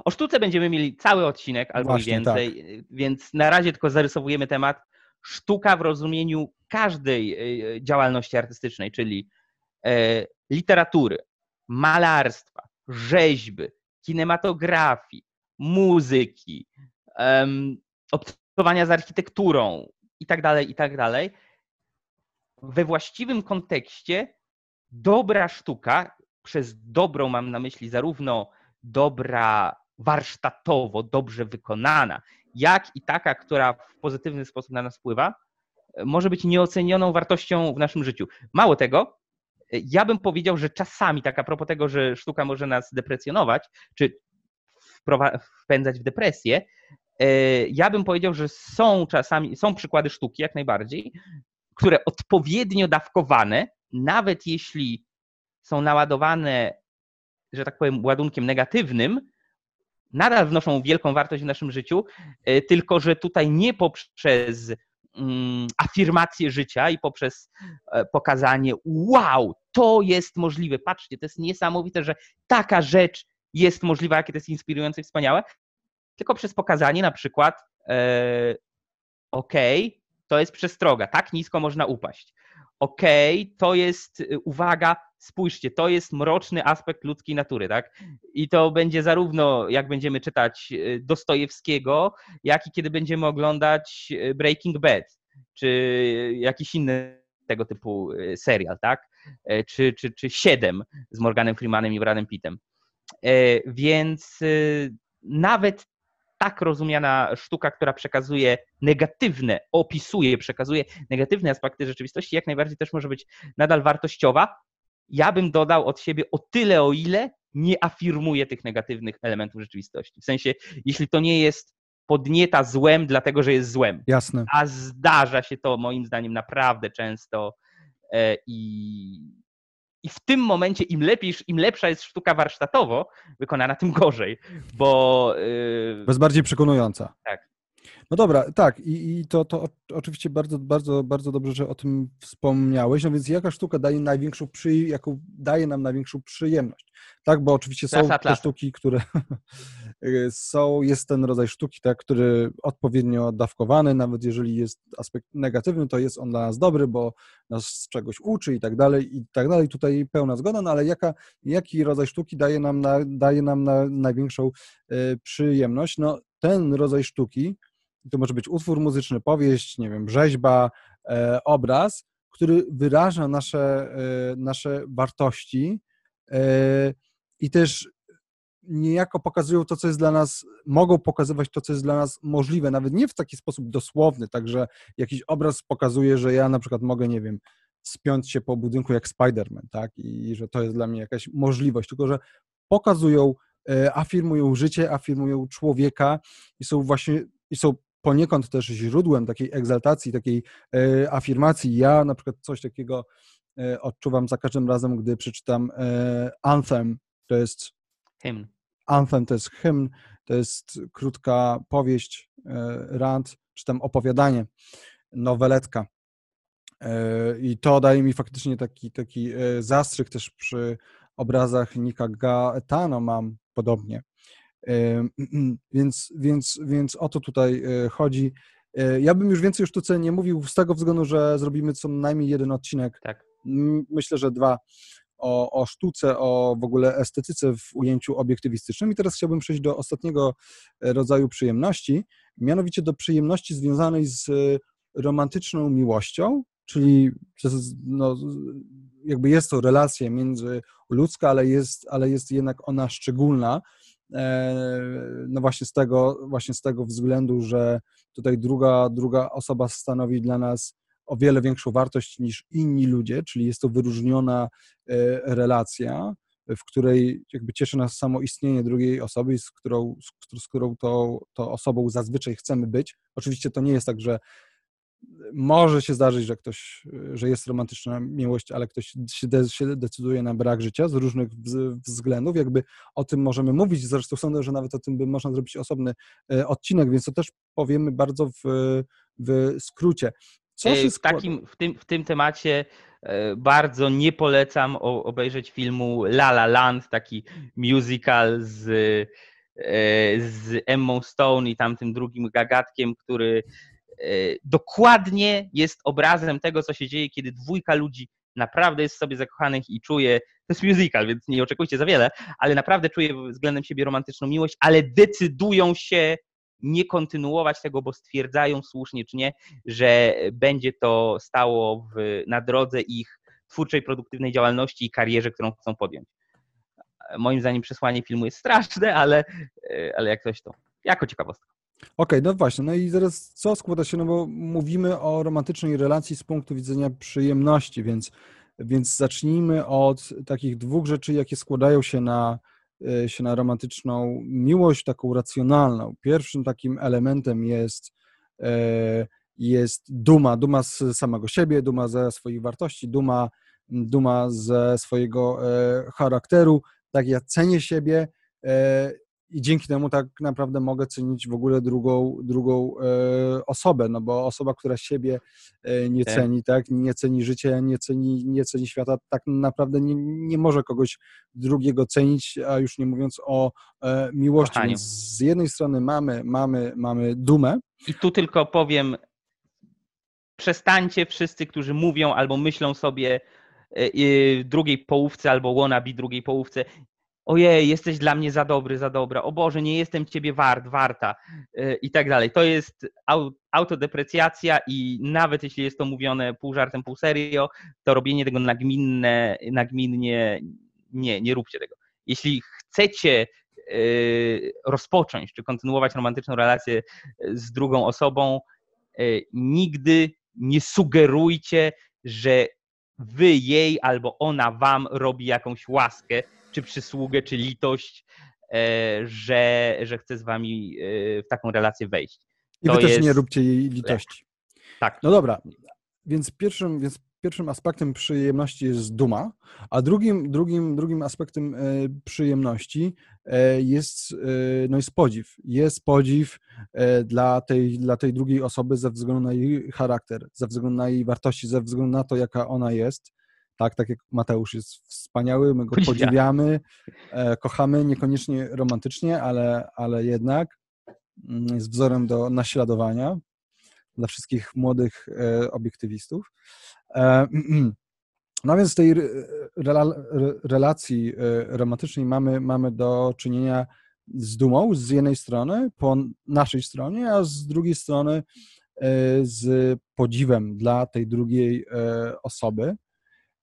O sztuce będziemy mieli cały odcinek albo Właśnie, i więcej, więc na razie tylko zarysowujemy temat sztuka w rozumieniu każdej e, działalności artystycznej, czyli e, literatury, malarstwa, rzeźby, kinematografii, muzyki, um, obcowania z architekturą i tak dalej, i tak dalej. We właściwym kontekście dobra sztuka, przez dobrą mam na myśli zarówno dobra warsztatowo, dobrze wykonana, jak i taka, która w pozytywny sposób na nas wpływa, może być nieocenioną wartością w naszym życiu. Mało tego, ja bym powiedział, że czasami, tak a propos tego, że sztuka może nas deprecjonować, czy wpędzać w depresję, e, ja bym powiedział, że są czasami, są przykłady sztuki jak najbardziej, które odpowiednio dawkowane, nawet jeśli są naładowane, że tak powiem, ładunkiem negatywnym, nadal wnoszą wielką wartość w naszym życiu, e, tylko że tutaj nie poprzez mm, afirmację życia i poprzez e, pokazanie, wow, to jest możliwe, patrzcie, to jest niesamowite, że taka rzecz jest możliwa, jakie to jest inspirujące i wspaniałe, tylko przez pokazanie na przykład, e, okej, okay, to jest przestroga, tak nisko można upaść. Okej, okay, to jest, y, uwaga, spójrzcie, to jest mroczny aspekt ludzkiej natury, tak? I to będzie zarówno, jak będziemy czytać y, Dostojewskiego, jak i kiedy będziemy oglądać y, Breaking Bad, czy jakiś inny tego typu serial, tak? E, czy, czy, czy Siedem z Morganem Freemanem i Bradem Pittem. E, więc nawet tak rozumiana sztuka, która przekazuje negatywne, opisuje, przekazuje negatywne aspekty rzeczywistości, jak najbardziej też może być nadal wartościowa. Ja bym dodał od siebie o tyle, o ile nie afirmuje tych negatywnych elementów rzeczywistości. W sensie, jeśli to nie jest podnieta złem, dlatego że jest złem. Jasne. A zdarza się to moim zdaniem naprawdę często e, i, i w tym momencie im lepiej, im lepsza jest sztuka warsztatowo wykonana, tym gorzej, bo... Yy... Bez bardziej przekonująca. Tak. No dobra, tak, i, i to, to oczywiście bardzo, bardzo, bardzo dobrze, że o tym wspomniałeś. No więc jaka sztuka daje największą przy, jaką daje nam największą przyjemność? Tak, bo oczywiście są te sztuki, które są, jest ten rodzaj sztuki, tak, który odpowiednio dawkowany, nawet jeżeli jest aspekt negatywny, to jest on dla nas dobry, bo nas czegoś uczy i tak dalej, i tak dalej. Tutaj pełna zgoda, no ale jaka, jaki rodzaj sztuki daje nam, na, daje nam na największą y, przyjemność? No ten rodzaj sztuki, to może być utwór muzyczny, powieść, nie wiem, rzeźba, e, obraz, który wyraża nasze, e, nasze wartości e, i też niejako pokazują to, co jest dla nas, mogą pokazywać to, co jest dla nas możliwe, nawet nie w taki sposób dosłowny, także jakiś obraz pokazuje, że ja na przykład mogę, nie wiem, spiąć się po budynku jak Spider-Man, tak, i że to jest dla mnie jakaś możliwość, tylko że pokazują, afirmują życie, afirmują człowieka i są właśnie, i są poniekąd też źródłem takiej egzaltacji, takiej e, afirmacji. Ja na przykład coś takiego e, odczuwam za każdym razem, gdy przeczytam e, Anthem, to jest hymn. Anthem to jest hymn, to jest krótka powieść, rant, czy tam opowiadanie, noweletka. I to daje mi faktycznie taki, taki zastrzyk też przy obrazach Nika Gaetano mam podobnie. Więc, więc, więc o to tutaj e, chodzi. E, ja bym już więcej o sztuce nie mówił z tego względu, że zrobimy co najmniej jeden odcinek. Tak. Myślę, że dwa o, o sztuce, o w ogóle estetyce w ujęciu obiektywistycznym. I teraz chciałbym przejść do ostatniego e, rodzaju przyjemności, mianowicie do przyjemności związanej z romantyczną miłością, czyli no, jakby jest to relacja międzyludzka, ale jest, ale jest jednak ona szczególna, E, no właśnie z tego, właśnie z tego względu, że tutaj druga, druga osoba stanowi dla nas o wiele większą wartość niż inni ludzie, czyli jest to wyróżniona e, relacja, w której jakby cieszy nas samo istnienie drugiej osoby, z którą, z, którą to, to osobą zazwyczaj chcemy być. Oczywiście to nie jest tak, że może się zdarzyć, że ktoś, że jest romantyczna miłość, ale ktoś się, de, się decyduje na brak życia z różnych względów. Jakby o tym możemy mówić. Zresztą sądzę, że nawet o tym by można zrobić osobny e, odcinek, więc to też powiemy bardzo w, w skrócie. Co się w, takim, w, tym, w tym temacie e, bardzo nie polecam obejrzeć filmu La La Land, taki musical z z Emmą Stone i tamtym drugim gagatkiem, który dokładnie jest obrazem tego, co się dzieje, kiedy dwójka ludzi naprawdę jest w sobie zakochanych i czuje, to jest musical, więc nie oczekujcie za wiele, ale naprawdę czuje względem siebie romantyczną miłość, ale decydują się nie kontynuować tego, bo stwierdzają słusznie czy nie, że będzie to stało w, na drodze ich twórczej, produktywnej działalności i karierze, którą chcą podjąć. Moim zdaniem przesłanie filmu jest straszne, ale, ale jak coś to jako ciekawostka. Okej, okay, no właśnie. No i teraz co składa się, no bo mówimy o romantycznej relacji z punktu widzenia przyjemności, więc, więc zacznijmy od takich dwóch rzeczy, jakie składają się na, e, się na romantyczną miłość, taką racjonalną. Pierwszym takim elementem jest, e, jest duma, duma z samego siebie, duma ze swoich wartości, duma, duma ze swojego e, charakteru. Tak, ja cenię siebie i dzięki temu tak naprawdę mogę cenić w ogóle drugą, drugą e, osobę, no bo osoba, która siebie e, nie tak. ceni, tak, nie ceni życia, nie ceni, nie ceni świata, tak naprawdę nie, nie może kogoś drugiego cenić, a już nie mówiąc o e, miłości. Więc z jednej strony mamy, mamy, mamy dumę. I tu tylko powiem, przestańcie wszyscy, którzy mówią albo myślą sobie drugiej połówce albo wannabe drugiej połówce, ojej, jesteś dla mnie za dobry, za dobra, o Boże, nie jestem ciebie wart, warta y, i tak dalej. To jest autodeprecjacja i nawet jeśli jest to mówione pół żartem, pół serio, to robienie tego nagminne, nagminnie, nie, nie róbcie tego. Jeśli chcecie y, rozpocząć czy kontynuować romantyczną relację z drugą osobą, y, nigdy nie sugerujcie, że wy jej albo ona wam robi jakąś łaskę, czy przysługę, czy litość, e, że, że chce z wami e, w taką relację wejść. I wy też nie róbcie jej litości. Tak. No dobra, więc pierwszym, więc pierwszym aspektem przyjemności jest duma, a drugim, drugim, drugim aspektem e, przyjemności jest, no jest podziw. Jest podziw dla tej, dla tej drugiej osoby ze względu na jej charakter, ze względu na jej wartości, ze względu na to, jaka ona jest tak, tak jak Mateusz jest wspaniały, my go podziwiamy, e, kochamy, niekoniecznie romantycznie, ale, ale jednak mm, jest wzorem do naśladowania dla wszystkich młodych e, obiektywistów. E, no więc w tej relacji romantycznej mamy, mamy do czynienia z dumą z jednej strony, po naszej stronie, a z drugiej strony z podziwem dla tej drugiej osoby.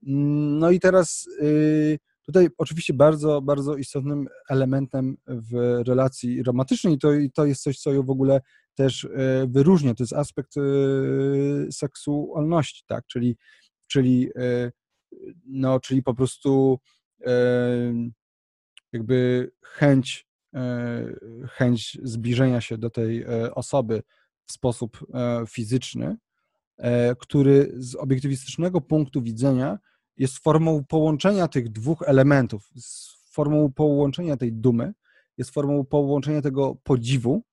No i teraz y, tutaj oczywiście bardzo, bardzo istotnym elementem w relacji romantycznej, to, to jest coś, co ją w ogóle też y, wyróżnia, to jest aspekt y, seksualności, tak, czyli, czyli, no, czyli po prostu jakby chęć, chęć zbliżenia się do tej osoby w sposób fizyczny, który z obiektywistycznego punktu widzenia jest formą połączenia tych dwóch elementów, formą połączenia tej dumy, jest formą połączenia tego podziwu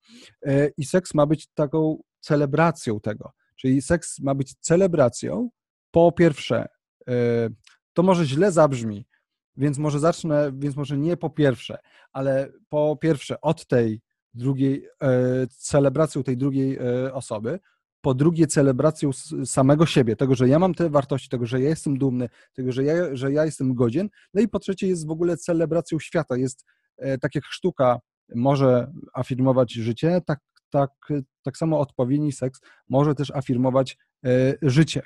e, i seks ma być taką celebracją tego. Czyli seks ma być celebracją, po pierwsze, e, to może źle zabrzmi, więc może zacznę, więc może nie po pierwsze, ale po pierwsze od tej drugiej, e, celebracją tej drugiej osoby, po drugie celebracją samego siebie, tego, że ja mam te wartości, tego, że ja jestem dumny, tego, że ja, że ja jestem godzien, no i po trzecie jest w ogóle celebracją świata, jest e, tak jak sztuka może afirmować życie, tak, tak, tak samo odpowiedni seks może też afirmować e, życie.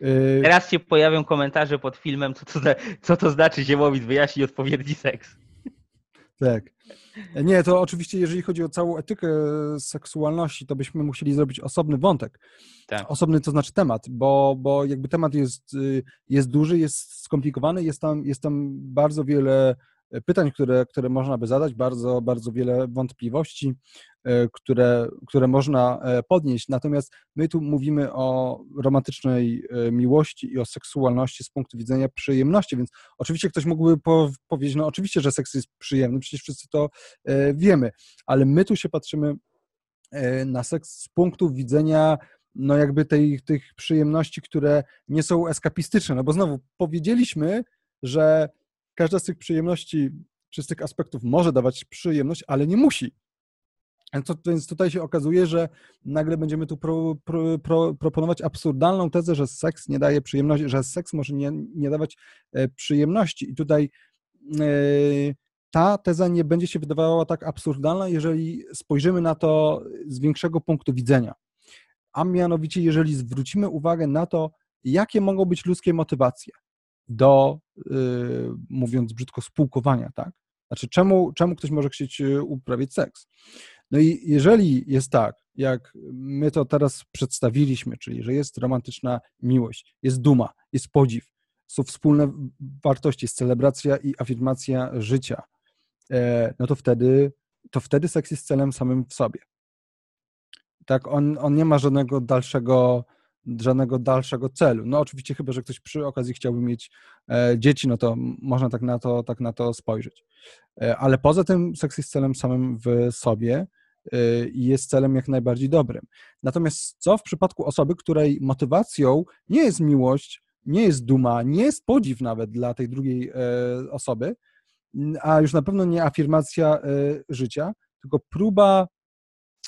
E, Teraz się pojawią komentarze pod filmem, co to, co to znaczy Ziemowit wyjaśni odpowiedni seks. Tak. Nie, to oczywiście, jeżeli chodzi o całą etykę seksualności, to byśmy musieli zrobić osobny wątek. Tak. Osobny to znaczy temat, bo, bo jakby temat jest, y, jest duży, jest skomplikowany, jest tam, jest tam bardzo wiele pytań, które, które można by zadać, bardzo, bardzo wiele wątpliwości, e, które, które można e, podnieść. Natomiast my tu mówimy o romantycznej e, miłości i o seksualności z punktu widzenia przyjemności, więc oczywiście ktoś mógłby powiedzieć, no oczywiście, że seks jest przyjemny, przecież wszyscy to wiemy, ale my tu się patrzymy na seks z punktu widzenia no jakby tej, tych przyjemności, które nie są eskapistyczne, no bo znowu powiedzieliśmy, że każda z tych przyjemności czy z tych aspektów może dawać przyjemność, ale nie musi. Więc tutaj się okazuje, że nagle będziemy tu pro, pro, pro, proponować absurdalną tezę, że seks nie daje przyjemności, że seks może nie, nie dawać e, przyjemności. I tutaj e, ta teza nie będzie się wydawała tak absurdalna, jeżeli spojrzymy na to z większego punktu widzenia. A mianowicie, jeżeli zwrócimy uwagę na to, jakie mogą być ludzkie motywacje do, yy, mówiąc brzydko, spółkowania, tak? Znaczy, czemu, czemu ktoś może chcieć y, uprawiać seks? No i jeżeli jest tak, jak my to teraz przedstawiliśmy, czyli że jest romantyczna miłość, jest duma, jest podziw, są wspólne wartości, jest celebracja i afirmacja życia, e, no to wtedy, to wtedy seks jest celem samym w sobie. Tak, on, on nie ma żadnego dalszego, żadnego dalszego celu. No oczywiście chyba, że ktoś przy okazji chciałby mieć e, dzieci, no to można tak na to, tak na to spojrzeć. E, ale poza tym seks jest celem samym w sobie Y, i jest celem jak najbardziej dobrym. Natomiast co w przypadku osoby, której motywacją nie jest miłość, nie jest duma, nie jest podziw nawet dla tej drugiej e, osoby, a już na pewno nie afirmacja e, życia, tylko próba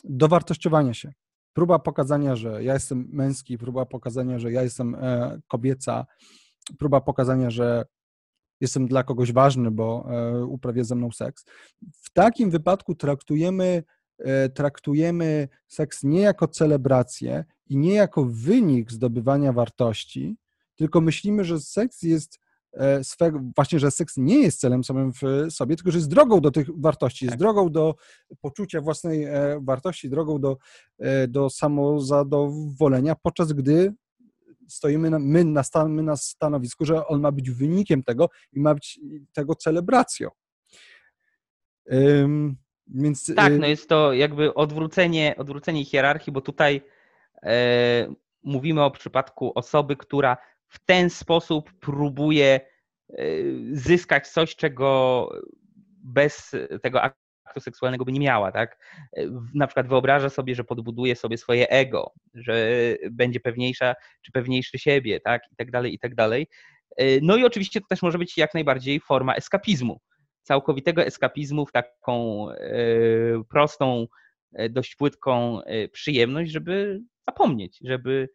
dowartościowania się. Próba pokazania, że ja jestem męski, próba pokazania, że ja jestem e, kobieca, próba pokazania, że jestem dla kogoś ważny, bo uprawia ze mną seks. W takim wypadku traktujemy E, traktujemy seks nie jako celebrację i nie jako wynik zdobywania wartości, tylko myślimy, że seks jest e, swego, właśnie, że seks nie jest celem samym w sobie, tylko że jest drogą do tych wartości, jest tak. drogą do poczucia własnej e, wartości, drogą do, do samozadowolenia, podczas gdy stoimy na, my, na stan, my na stanowisku, że on ma być wynikiem tego i ma być tego celebracją. Więc, tak, y, no jest to jakby odwrócenie, odwrócenie hierarchii, bo tutaj e, mówimy o przypadku osoby, która w ten sposób próbuje e, zyskać coś, czego bez tego aktu seksualnego by nie miała, tak? E, na przykład wyobraża sobie, że podbuduje sobie swoje ego, że będzie pewniejsza czy pewniejszy siebie, tak? I tak dalej, i tak dalej. E, no i oczywiście to też może być jak najbardziej forma eskapizmu całkowitego eskapizmu w taką prostą, dość płytką przyjemność, żeby zapomnieć, żeby,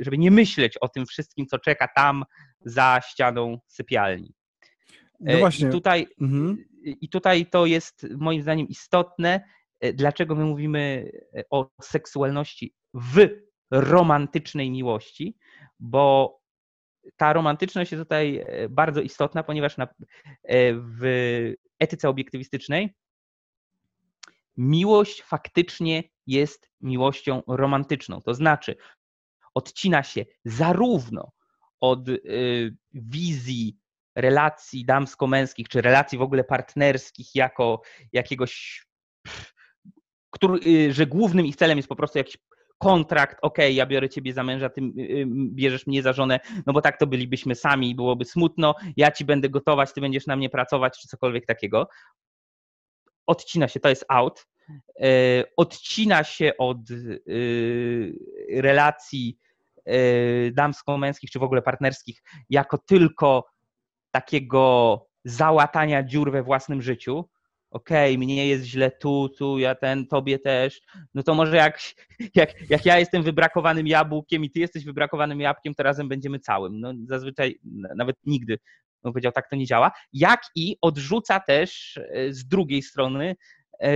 żeby nie myśleć o tym wszystkim, co czeka tam za ścianą sypialni. No właśnie. I tutaj, mhm. I tutaj to jest moim zdaniem istotne, dlaczego my mówimy o seksualności w romantycznej miłości, bo ta romantyczność jest tutaj e, bardzo istotna, ponieważ na, e, w etyce obiektywistycznej miłość faktycznie jest miłością romantyczną. To znaczy, odcina się zarówno od y, wizji relacji damsko-męskich, czy relacji w ogóle partnerskich, jako jakiegoś, który, y, że głównym ich celem jest po prostu jakiś kontrakt, ok, ja biorę ciebie za męża, ty y, bierzesz mnie za żonę, no bo tak to bylibyśmy sami i byłoby smutno, ja ci będę gotować, ty będziesz na mnie pracować, czy cokolwiek takiego. Odcina się, to jest out. E, odcina się od y, relacji e, damsko-męskich, czy w ogóle partnerskich, jako tylko takiego załatania dziur we własnym życiu, okej, okay, mnie jest źle tu, tu, ja ten, tobie też, no to może jak, jak, jak ja jestem wybrakowanym jabłkiem i ty jesteś wybrakowanym jabłkiem, to razem będziemy całym. No zazwyczaj, nawet nigdy, bym powiedział, tak to nie działa. Jak i odrzuca też e, z drugiej strony e,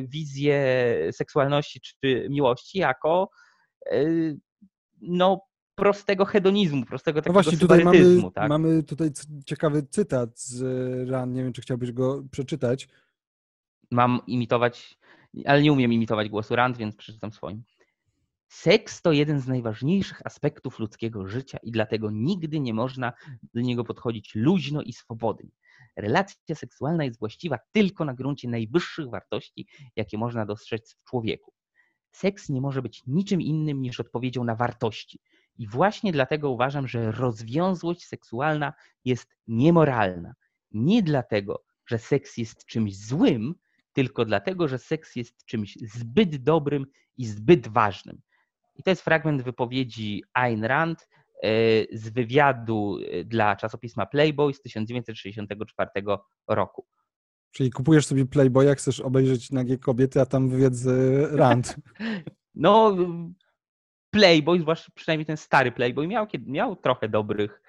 wizję seksualności czy miłości jako e, no prostego hedonizmu, prostego takiego no właśnie, tutaj mamy, tak? mamy tutaj ciekawy cytat z Ran, nie wiem, czy chciałbyś go przeczytać mam imitować, ale nie umiem imitować głosu Rand, więc przeczytam swoim. Seks to jeden z najważniejszych aspektów ludzkiego życia i dlatego nigdy nie można do niego podchodzić luźno i swobodnie. Relacja seksualna jest właściwa tylko na gruncie najwyższych wartości, jakie można dostrzec w człowieku. Seks nie może być niczym innym niż odpowiedzią na wartości. I właśnie dlatego uważam, że rozwiązłość seksualna jest niemoralna. Nie dlatego, że seks jest czymś złym, tylko dlatego, że seks jest czymś zbyt dobrym i zbyt ważnym. I to jest fragment wypowiedzi Ayn Rand, z wywiadu dla czasopisma Playboy z 1964 roku. Czyli kupujesz sobie Playboya, chcesz obejrzeć nagie kobiety, a tam wywiad z Rand. No, Playboy, zwłaszcza przynajmniej ten stary Playboy, miał, miał trochę dobrych,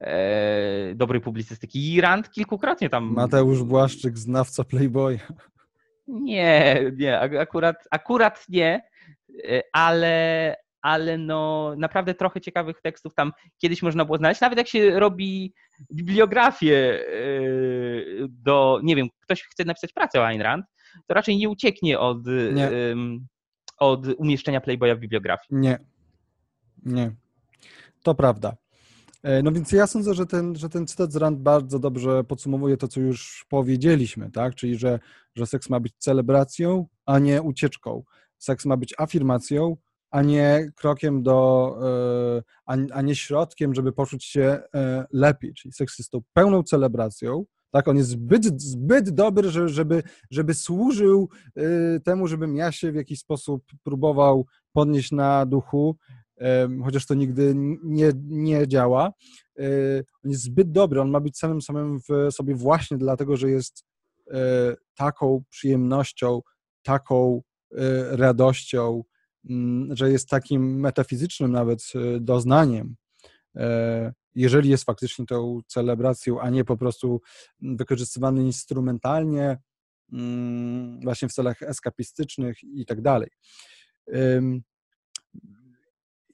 e, dobrej publicystyki. I Rand kilkukrotnie tam. Mateusz Błaszczyk, znawca Playboya. Nie, nie, akurat, akurat nie, e, ale, ale no naprawdę trochę ciekawych tekstów tam kiedyś można było znaleźć. Nawet jak się robi bibliografię e, do, nie wiem, ktoś chce napisać pracę o Ayn Rand, to raczej nie ucieknie od, nie. od umieszczenia Playboya w bibliografii. Nie, nie. To prawda. E, no więc ja sądzę, że ten, że ten cytat z Rand bardzo dobrze podsumowuje to, co już powiedzieliśmy, tak? Czyli, że, że seks ma być celebracją, a nie ucieczką. Seks ma być afirmacją, a nie krokiem do, e, a, nie środkiem, żeby poczuć się e, lepiej. Czyli seks jest tą pełną celebracją, tak, on jest zbyt, zbyt dobry, żeby, żeby służył temu, żebym ja się w jakiś sposób próbował podnieść na duchu chociaż to nigdy nie, nie działa. E, on jest zbyt dobry, on ma być samym samym w sobie właśnie dlatego, że jest e, taką przyjemnością, taką e, radością, mm, że jest takim metafizycznym nawet doznaniem. Jeżeli jest faktycznie tą celebracją, a nie po prostu wykorzystywany instrumentalnie, mm, właśnie w celach eskapistycznych i tak dalej.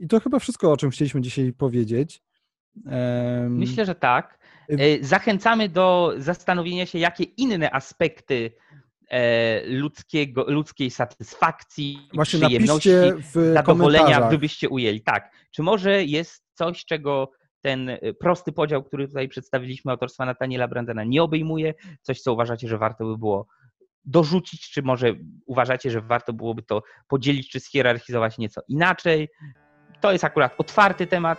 I to chyba wszystko, o czym chcieliśmy dzisiaj powiedzieć. Myślę, że tak. Y, e, zachęcamy do zastanowienia się, jakie inne aspekty e, ludzkiego, ludzkiej satysfakcji, Właśnie przyjemności, zadowolenia wy byście ujęli. Tak. Czy może jest coś, czego ten y, prosty podział, który tutaj przedstawiliśmy autorstwa Nataniela Brandena nie obejmuje? Coś, co uważacie, że warto by było dorzucić, czy może uważacie, że warto byłoby to podzielić, czy schierarchizować nieco inaczej? to jest akurat otwarty temat.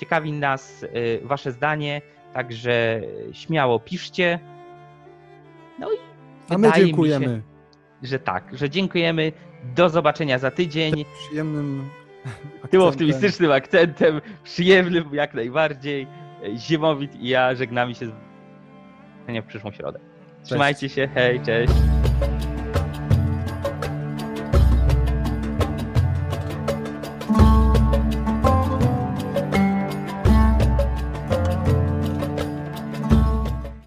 Ciekawi nas y, Wasze zdanie, także śmiało piszcie. No i A my dziękujemy. Się, że tak, że dziękujemy. Do zobaczenia za tydzień. Przyjemnym tym optymistycznym akcentem, przyjemnym jak najbardziej. Ziemowit i ja żegnamy się w przyszłą środę. Trzymajcie się, hej, cześć.